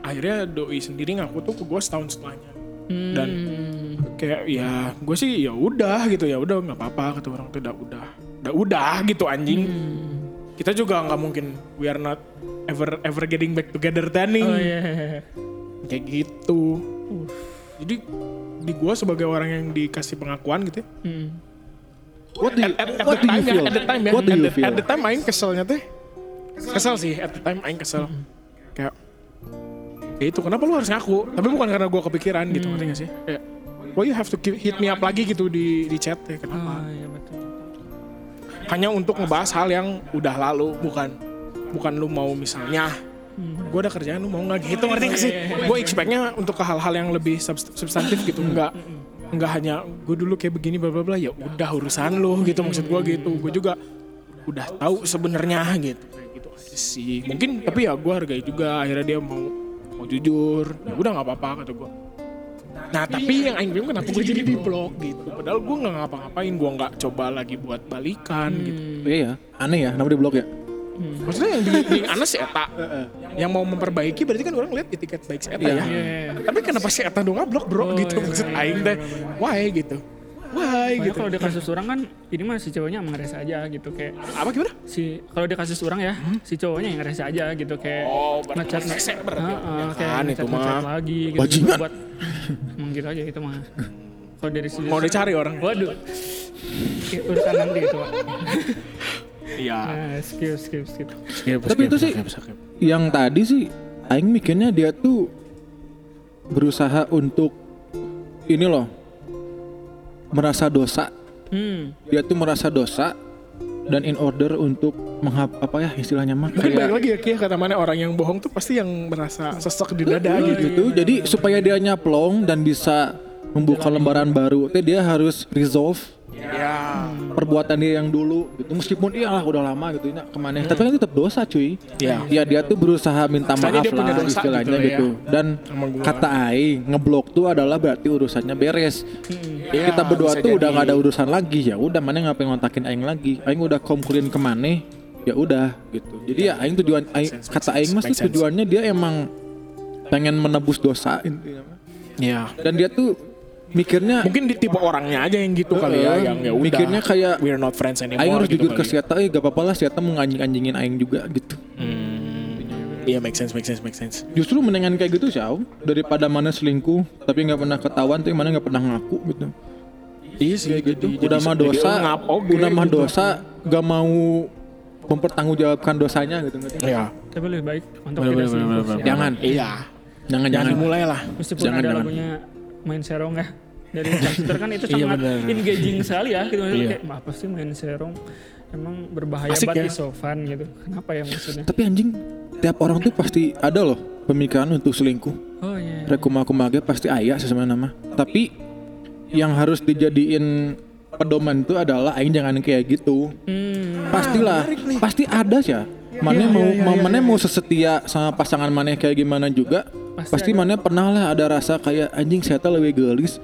akhirnya doi sendiri ngaku tuh ke gue setahun setelahnya. Hmm. Dan kayak ya gue sih ya udah gitu ya udah nggak apa-apa kata orang tuh udah udah udah udah gitu anjing. Hmm. Kita juga nggak mungkin we are not ever ever getting back together nih. Oh iya. Kayak gitu. Jadi di gue sebagai orang yang dikasih pengakuan gitu ya, Hmm. What do you, at, at what the do you time ya, feel? at the time ya, what do at, you the, feel? at the time aing keselnya teh, kesel sih, at the time aing kesel, kayak, ya itu kenapa lu harus ngaku? Tapi bukan karena gue kepikiran gitu, ngerti gak sih? Kayak, why you have to keep- hit me up lagi? gitu di di chat ya, kenapa? Oh iya betul. Hanya untuk ngebahas hal yang udah lalu, bukan bukan lu mau misalnya, gue ada kerjaan lu mau nggak? Gitu, ngerti gak sih? Gue expectnya untuk ke hal-hal yang lebih subst- substantif gitu, nggak nggak hanya gue dulu kayak begini bla bla bla ya udah urusan lu gitu maksud gue gitu. Gue juga udah tahu sebenarnya gitu. Gitu sih. Mungkin tapi ya gue hargai juga akhirnya dia mau mau jujur. Ya udah nggak apa-apa kata gue nah tapi yang aing bingung kenapa gue jadi di blok gitu. Padahal gue nggak ngapa-ngapain gue nggak coba lagi buat balikan gitu. Iya ya aneh ya kenapa di blok ya maksudnya yang di, di Anas si Eta. Yang mau memperbaiki berarti kan orang lihat etiket baik si Eta Iya. ya. Iya. tapi kenapa si Eta dong blok bro? Oh, gitu iya, maksud iya, aing teh. why gitu. Why gitu. kalau di kasus orang kan ini mah si cowoknya emang ngerasa aja gitu kayak apa gimana? si kalau di kasus orang ya si cowoknya yang ngerasa aja gitu kayak Oh, berarti ngechat ngesek berarti. Heeh, Ya kayak kan, itu mah. lagi gitu Bajingan. buat emang gitu aja itu mah. Kalau dari sisi mau dicari orang. Waduh. Urusan nanti itu. iya. Nah, skip skip skip. Tapi itu sih yang tadi sih aing mikirnya dia tuh berusaha untuk ini loh merasa dosa. hmm. Dia tuh merasa dosa dan in order untuk menghap apa ya istilahnya mah? Mungkin balik kayak lagi ya Kia kata mana orang yang bohong tuh pasti yang merasa sesek di dada gitu. gitu. Jadi supaya dia nyaplong dan bisa membuka lembaran baru, teh dia harus resolve ya perbuatan dia yang dulu gitu. Meskipun iya lah udah lama gitu ya ke mana, tapi kan tetap dosa cuy. Iya. Ya dia tuh berusaha minta Istilahnya maaf dia punya lah dosa istilahnya gitu lah ya. gitu. Dan kata Aing ngeblok tuh adalah berarti urusannya beres. Iya, Kita berdua tuh udah jadi. nggak ada urusan lagi ya. Udah mana ngapain ngontakin Aing lagi? Aing udah komplain ke mana? Ya udah gitu. Jadi ya Aing tujuan Aing, sense, kata Aing mas tuh tujuannya dia emang pengen menebus dosa intinya. Iya. Dan dia tuh mikirnya mungkin di tipe orangnya aja yang gitu kali ya yang ya udah Mikirnya kayak, we're not friends anymore Aing harus gitu jujur ke kali. Siata, eh gak apa-apa lah Siata mau nganjing-anjingin Aing juga gitu. Hmm. Iya make sense make sense make sense Justru mendingan kayak gitu sih, daripada mana selingkuh tapi nggak pernah ketahuan, tapi mana nggak pernah ngaku gitu. iya sih Gitu. udah mah dosa, ngap oge udah mah gitu. dosa, gak mau mempertanggungjawabkan dosanya gitu ngerti? Iya. tapi lebih baik untuk Bener, tidak bener, selingkuh bener, sih. bener. Jangan, Iya. jangan, Jangan jangan. dimulai lah. meskipun Jangan, ada jangan. lagunya main serong ya dari Changster kan itu Iya, sangat bener. engaging sekali ya gitu maksudnya Iya. kayak "Ma, apa sih main serong emang berbahaya Asik banget ya. Sofan gitu kenapa ya maksudnya Tapi anjing, tiap orang tuh pasti ada loh pemikiran untuk selingkuh. oh iya Rekumah-kumage pasti ayah sesuatu nama. Tapi yang harus dijadiin pedoman itu adalah aing jangan kayak gitu. hmm, Pastilah, pasti ada sih ya. Mana mau mau mana mau sesetia sama pasangan mana kayak gimana juga, Pasti pasti, mana pernah lah ada rasa kayak anjing saya lebih gelis.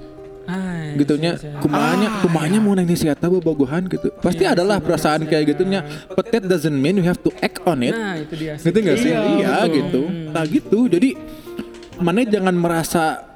Ah, gitunya iya, iya. kumanya kumanya mau nanya siapa bobogohan gitu. Pasti adalah perasaan kayak gitunya. but that doesn't mean you have to act on it. Nah itu dia gitu nggak sih? Iya, iya gitu. Nah gitu. Jadi mana jangan merasa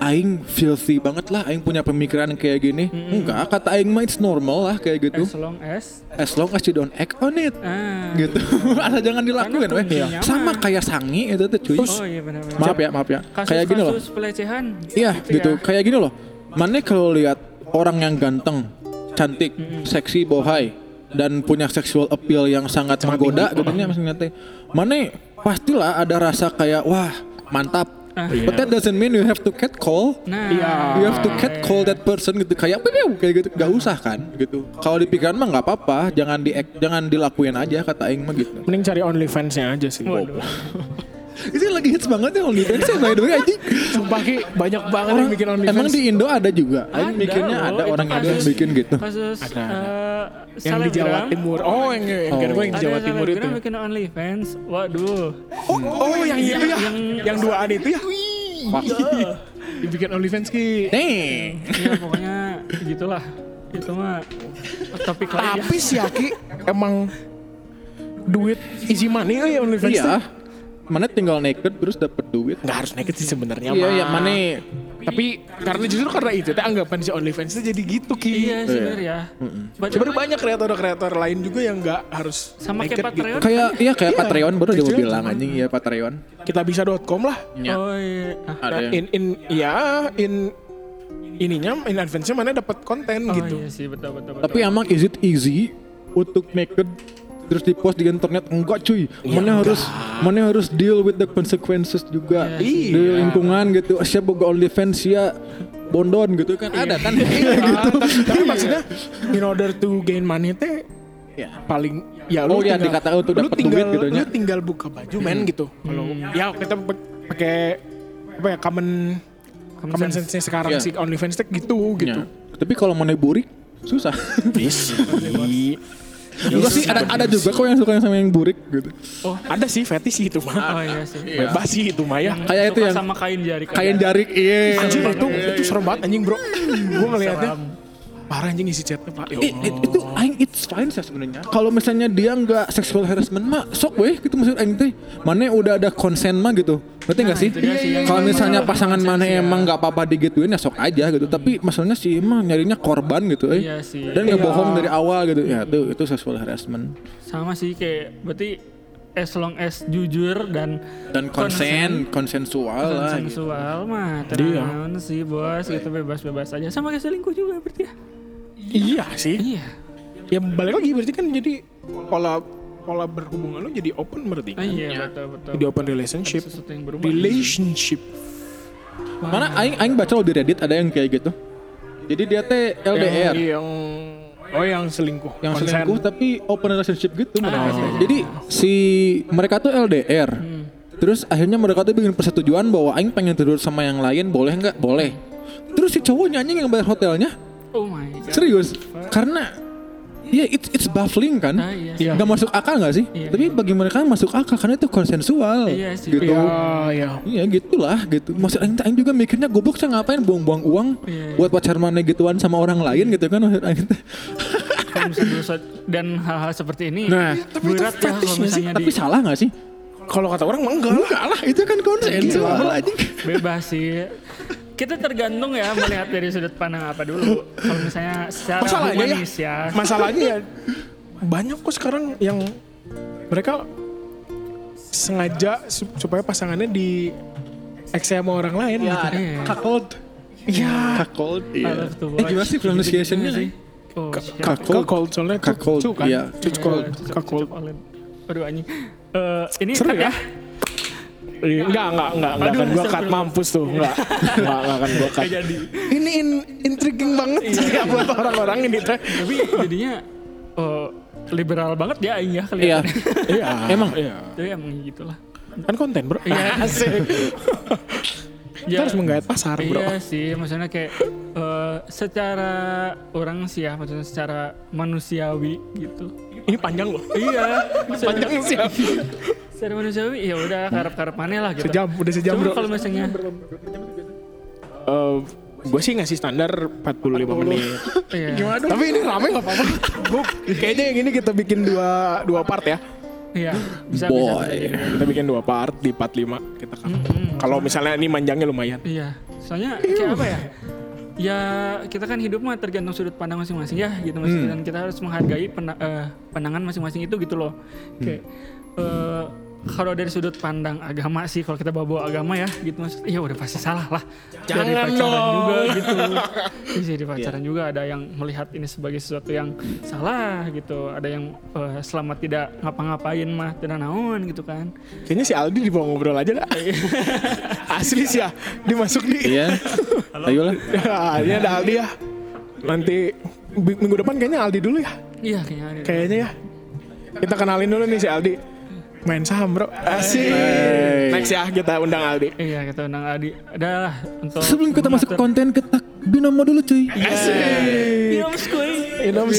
aing filthy banget lah aing punya pemikiran kayak gini. Enggak kata aing mah it's normal lah kayak gitu. As long as as long as you don't act on it. Ah. Gitu. Asal jangan dilakuin weh. kuncinya sama kayak sangi itu tuh cuy. Oh iya maaf ya maaf ya. Kasus kayak gini loh. pelecehan Iya gitu, ya. kayak gini loh. Mana kalau lihat orang yang ganteng, cantik, seksi, bohai, dan punya sexual appeal yang sangat menggoda, gitu ya maksudnya. Mana pastilah ada rasa kayak wah mantap. Ah. But that doesn't mean you have to catcall. nah Iya. You have to catcall that person gitu kayak "Piu," kayak gitu gak usah kan gitu. Kalau dipikiran mah nggak apa-apa, jangan di jangan dilakuin aja kata aing mah gitu. Mending cari OnlyFans-nya aja sih. Waduh. Ini lagi hits banget ya OnlyFans ya by the way anjing. Sumpah Ki, banyak banget yang bikin OnlyFans. Emang di Indo ada juga. Aing Ada mikirnya loh, ada itu orang Indo yang kasus- bikin gitu. kasus Ada, ada. eh, yang di Jawa. Timur. Oh, yang yang gue yang di Ada Jawa Timur itu. selebgram bikin OnlyFans. Waduh. Oh, oh yang itu ya. yang- Yang duaan itu ya. Dibikin OnlyFans ki. Dang. Ya pokoknya gitulah. Itu mah topik lain ya. Tapi si Aki emang duit easy money ya OnlyFans Iya. Mana tinggal naked terus dapat duit. Nggak harus naked sih sebenarnya Iya, mah. ya mana Tapi karena justru karena itu teh anggapan si OnlyFans itu jadi gitu ki. Iya sih bener ya. Sebenarnya banyak kreator-kreator lain juga yang nggak harus Sama naked kayak Patreon. kayak iya kayak Patreon baru juga Kecil bilang anjing iya Patreon. Kita bisa.com lah. Ya. Oh iya. Ah, Ada yang In in ya in ininya in advance-nya mana dapat konten Oh gitu. iya sih betul betul betul. Tapi emang is it easy untuk naked terus di post di internet enggak cuy. Mana harus mana harus deal with the consequences juga. Iya di lingkungan gitu. Siapa boga OnlyFans ya? Bondon gitu kan. Ada kan? Ah, tapi, tapi maksudnya in order to gain money teh ya paling ya Oh, iya, dikatakan untuk lu dapat tinggal, duit gitu lu tinggal buka baju men gitu. Kalau ya kita pakai apa ya common common, sense. sense-nya sekarang Iya. si OnlyFans teh gitu gitu. Ya. tapi kalau mana burik susah. Bisa. Enggak sih ada ada juga kok yang suka sama yang burik gitu Oh, ada sih fetish itu mah. Oh iya sih. Bebas sih itu mah ya. Kayak itu yang- sama kain jari. kain jarik iya Anjing itu itu serem banget anjing, Bro. Gua ngeliatnya parah anjing isi chatnya, Pak. Ya It, it- itu aing it's fine sih sebenarnya. Kalau misalnya dia nggak sexual harassment mah sok weh gitu maksud aing teh. Mana udah ada konsen mah gitu. Ngerti nggak Nah, sih? itu dia sih Kalau misalnya pasangan mana sih ya. emang nggak apa-apa digituin ya sok aja gitu. Tapi masalahnya sih emang nyarinya korban gitu eh. Iya sih. Dan nggak bohong dari awal gitu. Ya itu itu sexual harassment. Sama sih kayak berarti as long as jujur dan Dan konsen, konsensual lah. gitu. konsensual mah Dia. tenang sih bos gitu bebas-bebas aja sama kayak selingkuh juga berarti ya Iya sih. iya Ya balik lagi berarti kan jadi pola pola berhubungan lu jadi open berarti. Ah, iya betul betul Jadi open relationship. Relationship. Mana aing aing baca lo di Reddit ada yang kayak gitu. Jadi dia teh LDR. Yang, yang oh yang selingkuh. yang Konsen. selingkuh tapi open relationship gitu Ah, iya. Jadi si mereka tuh LDR. Terus akhirnya mereka tuh bikin persetujuan bahwa aing pengen tidur sama yang lain, boleh nggak? Boleh. Terus si cowoknya anjing yang bayar hotelnya. oh my god Serius. Karena ya it's it's baffling kan. Ah, iya. Iya. Nggak masuk akal nggak sih? Iya. Tapi bagi mereka masuk akal karena itu konsensual. Iya sih. Gitu. Ya, ya. Iya gitulah gitu. Maksud aing, aing juga mikirnya goblok saya ngapain buang-buang uang Iya, iya. buat pacar mana gituan sama orang lain gitu kan maksud aing dan hal-hal seperti ini Nah, tapi itu berat ya kalau misalnya Tapi di salah nggak sih? Kalau kata orang enggak lah. Enggak lah, itu kan konsensual anjing. bebas sih kita tergantung ya melihat dari sudut pandang apa dulu kalau misalnya secara Masalahnya ya, humanis ya, masalahnya ya banyak kok sekarang yang mereka sengaja su- supaya pasangannya di ex sama orang lain gitu. Iya. Kakold. Iya. Kakold. I love to Eh gimana sih pronunciationnya sih? Oh. Kakold. Kakold soalnya Kakold, kan. iya. Iya, Kakold. cukup oled. Aduh anjing. Eh, ini Seru cut ya? Iya, Enggak, enggak, enggak, enggak akan gua cut mampus tuh, enggak. Enggak, enggak akan gua cut. Jadi. Ini in, intriguing banget sih ya buat orang-orang ini teh. Tapi jadinya oh, liberal banget ya Aing ya Iya. kelihatannya. Iya. Emang? Iya. Jadi emang gitulah. Kan konten, Bro. Iya. Asik. Kita Ya, harus menggait pasar, Bro. Iya sih, maksudnya kayak eh, secara orang sih ya, maksudnya secara manusiawi gitu. Ini panjang loh. iya, Panjang sih. secara manusiawi ya udah karep-karep maneh lah gitu. Sejam, udah sejam, Cuma Bro. kalau misalnya Eh, gue sih ngasih standar 45 menit. iya, Tapi ini rame gak apa-apa. Gue kayaknya yang ini kita bikin dua dua part ya. Iya, bisa bisa. Boy. bisa, bisa. Kita bikin dua part di 45 kita kan. Kalau misalnya ini manjangnya lumayan. Iya, soalnya kayak apa ya? Ya kita kan hidup mah tergantung sudut pandang masing-masing ya gitu mas Hmm. dan kita harus menghargai pena- eh, pandangan masing-masing itu gitu loh. Kayak eh, kalau dari sudut pandang agama sih kalau kita bawa, bawa agama ya gitu mas, ya udah pasti salah lah. dari Jangan pacaran dong. juga gitu. Bisa di pacaran juga ada yang melihat ini sebagai sesuatu yang salah gitu, ada yang eh, selama tidak ngapa-ngapain mah tidak naon gitu kan. Kayaknya si Aldi dibawa ngobrol aja dah. Asli sih ya. Dimasuk di. Iya. Ayolah. Ya, ini ada Aldi ya. Nanti minggu depan kayaknya Aldi dulu ya. Iya kayaknya ada. Kayaknya ya. Kita kenalin dulu nih si Aldi. Main saham bro. Asik. Hey. Next ya kita undang Aldi. Iya kita undang Adi. Adalah untuk Sebelum kita masuk ke konten kita binomo dulu cuy. Asik. Binoms kuy. Binoms.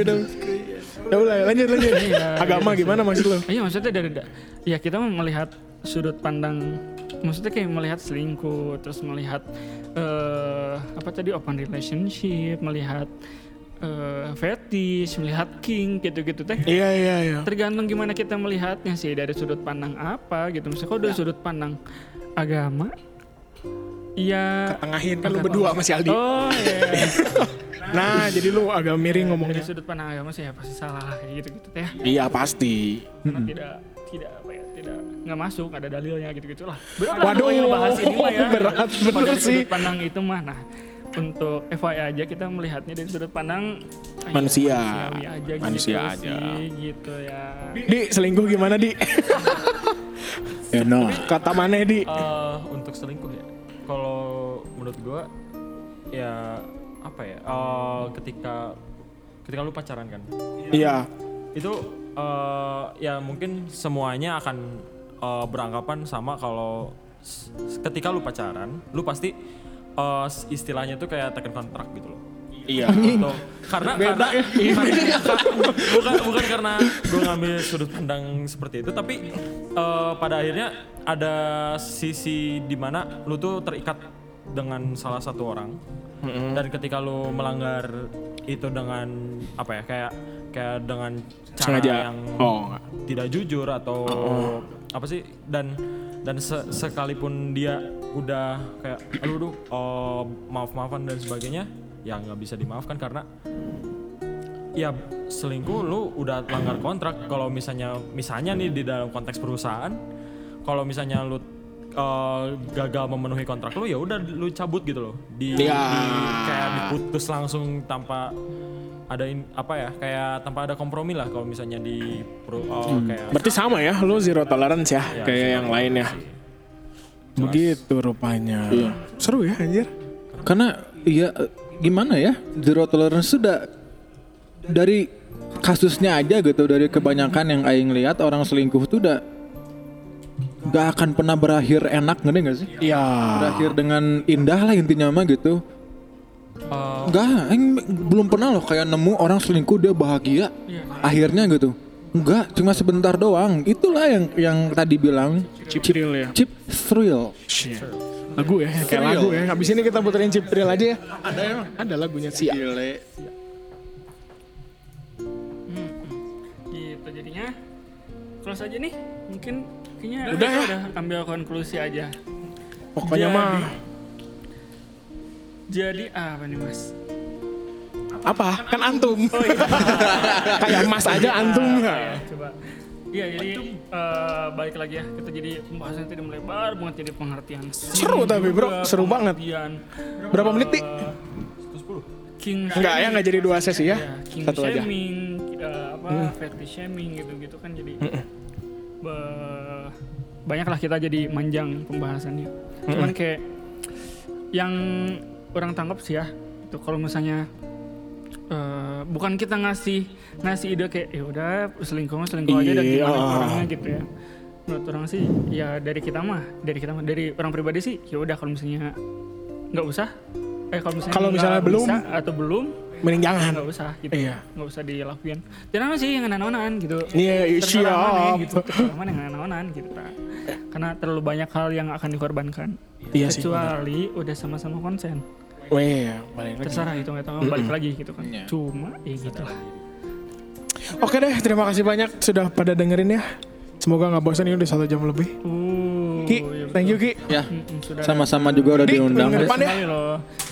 Ya udah lanjut lanjut. Iya, Agama gitu gimana maksud lo? Iya maksudnya dari da- ya kita melihat sudut pandang maksudnya kayak melihat selingkuh terus melihat eh apa tadi open relationship melihat eh fetish melihat king gitu-gitu teh Iya iya iya. tergantung gimana kita melihatnya sih dari sudut pandang apa gitu misalnya kalau dari sudut pandang agama ya Tengahin kan lu berdua sama si Aldi. oh iya Nah jadi lu agak miring dari ngomongnya. sudut pandang agama sih ya pasti salah kayak gitu gitu teh Iya pasti. Karena tidak tidak apa ya tidak nggak masuk ada dalilnya gitu gitulah berat Waduh, ngebahas ini mah ya berat, bener dari sih. sudut pandang itu mah nah untuk FYI aja kita melihatnya dari sudut pandang ah, ya, Manusia. manusiawi aja Manusia gitu aja. sih, gitu ya Di selingkuh gimana di? Ya no. Kata mana di? Eh, untuk selingkuh ya kalau menurut gua ya apa ya eh, ketika ketika lu pacaran kan Iya. itu eh, ya mungkin semuanya akan eh, beranggapan sama kalau ketika lu pacaran lu pasti eh, istilahnya tuh kayak tekan kontrak gitu loh Iya. Gitu. karena karena, karena- bukan bukan karena gue ngambil sudut pandang seperti itu tapi eh, pada akhirnya ada sisi di mana lu tuh terikat dengan salah satu orang dan ketika lu melanggar itu dengan apa ya kayak kayak dengan cara Sengaja. yang Oh. tidak jujur atau apa sih dan dan se- sekalipun dia udah kayak aduh aduh oh, maaf maafan dan sebagainya ya nggak bisa dimaafkan karena ya selingkuh lu udah langgar kontrak kalau misalnya misalnya nih di dalam konteks perusahaan kalau misalnya lu uh, gagal memenuhi kontrak lu ya udah lu cabut gitu loh di, Ya. di- kayak diputus langsung tanpa ada in- apa ya kayak tanpa ada kompromi lah kalau misalnya di pro, oh, kayak Berarti sama ya, lu zero tolerance ya, ya, kayak yang lain ya. Begitu rupanya. Seru ya anjir. Karena ya gimana ya zero tolerance sudah dari kasusnya aja gitu dari kebanyakan yang aing lihat orang selingkuh tuh udah gak akan pernah berakhir enak ngerti gak sih? Iya. Berakhir dengan indah lah intinya mah gitu. uh, Enggak, aing belum pernah loh kayak nemu orang selingkuh dia bahagia. Akhirnya gitu. Enggak, cuma sebentar doang. Itulah yang yang tadi bilang Chip thrill ya. chip thrill. Shit. Lagu ya, kayak lagu ya. Habis ini kita puterin chip thrill aja ya. Ada emang? Ada lagunya sih. gitu jadinya close aja nih mungkin kayaknya Udah ya? udah ambil konklusi aja Pokoknya Jadi- mah jadi apa nih mas apa? Kan antum. kayak emas aja antum ya. coba Iya jadi eh, balik lagi ya kita jadi pembahasan tidak melebar banget jadi pengertian Seru tapi, bro. Seru banget. pengertian, Berapa menit nih? eh, King Enggak ya, enggak jadi dua sesi ya. ya, king Satu aja. Hmm. shaming, eh, apa fetish shaming gitu-gitu kan jadi be- banyak lah kita jadi manjang pembahasannya. Cuman kayak yang orang tangkap sih ya itu kalau misalnya eh, bukan kita ngasih ngasih ide kayak ya udah selingkuh selingkuh aja dan Iya. gimana orangnya gitu ya. Menurut orang sih ya dari kita mah dari kita mah dari orang pribadi sih ya udah kalau misalnya nggak usah eh kalau misalnya Kalau misalnya belum, bisa atau belum Mending jangan. nggak usah gitu Iya. nggak usah dilakuin jangan sih yang naonan gitu Iya, Terserah mana siap. gitu terserah mana yang naonan gitu karena terlalu banyak hal yang akan dikorbankan Iya sih. kecuali udah sama-sama konsen Weh, balik lagi. terserah itu nggak tahu balik lagi gitu kan Iya. cuma ya gitu lah Oke deh, terima kasih banyak sudah pada dengerin ya. Semoga nggak bosan ini udah satu jam lebih. uh Ki, iya thank you Ki. Ya, sama-sama juga udah Dik, diundang. depan ya.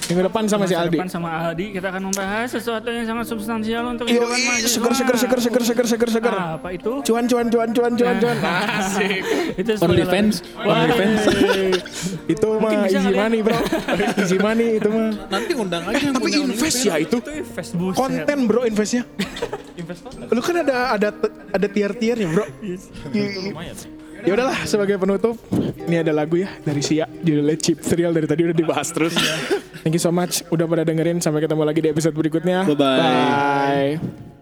Minggu depan sama si Aldi. depan sama Aldi kita akan membahas sesuatu yang sangat substansial untuk Yo, kehidupan mahasiswa. seger seger seger seger seger seger seger. apa itu Cuan cuan cuan cuan cuan cuan. Asik. itu Only fans, only fans. itu mah easy ya. money bro. easy money itu mah. Nanti undang aja yang Tapi invest ya itu. Buset. Konten bro investnya. Lu kan ada ada ada tier-tiernya bro. lumayan Ya udahlah sebagai penutup ini ada lagu ya dari Sia judulnya Chip Thrill dari tadi udah dibahas terus. Thank you so much udah pada dengerin sampai ketemu lagi di episode berikutnya. Bye-bye. Bye.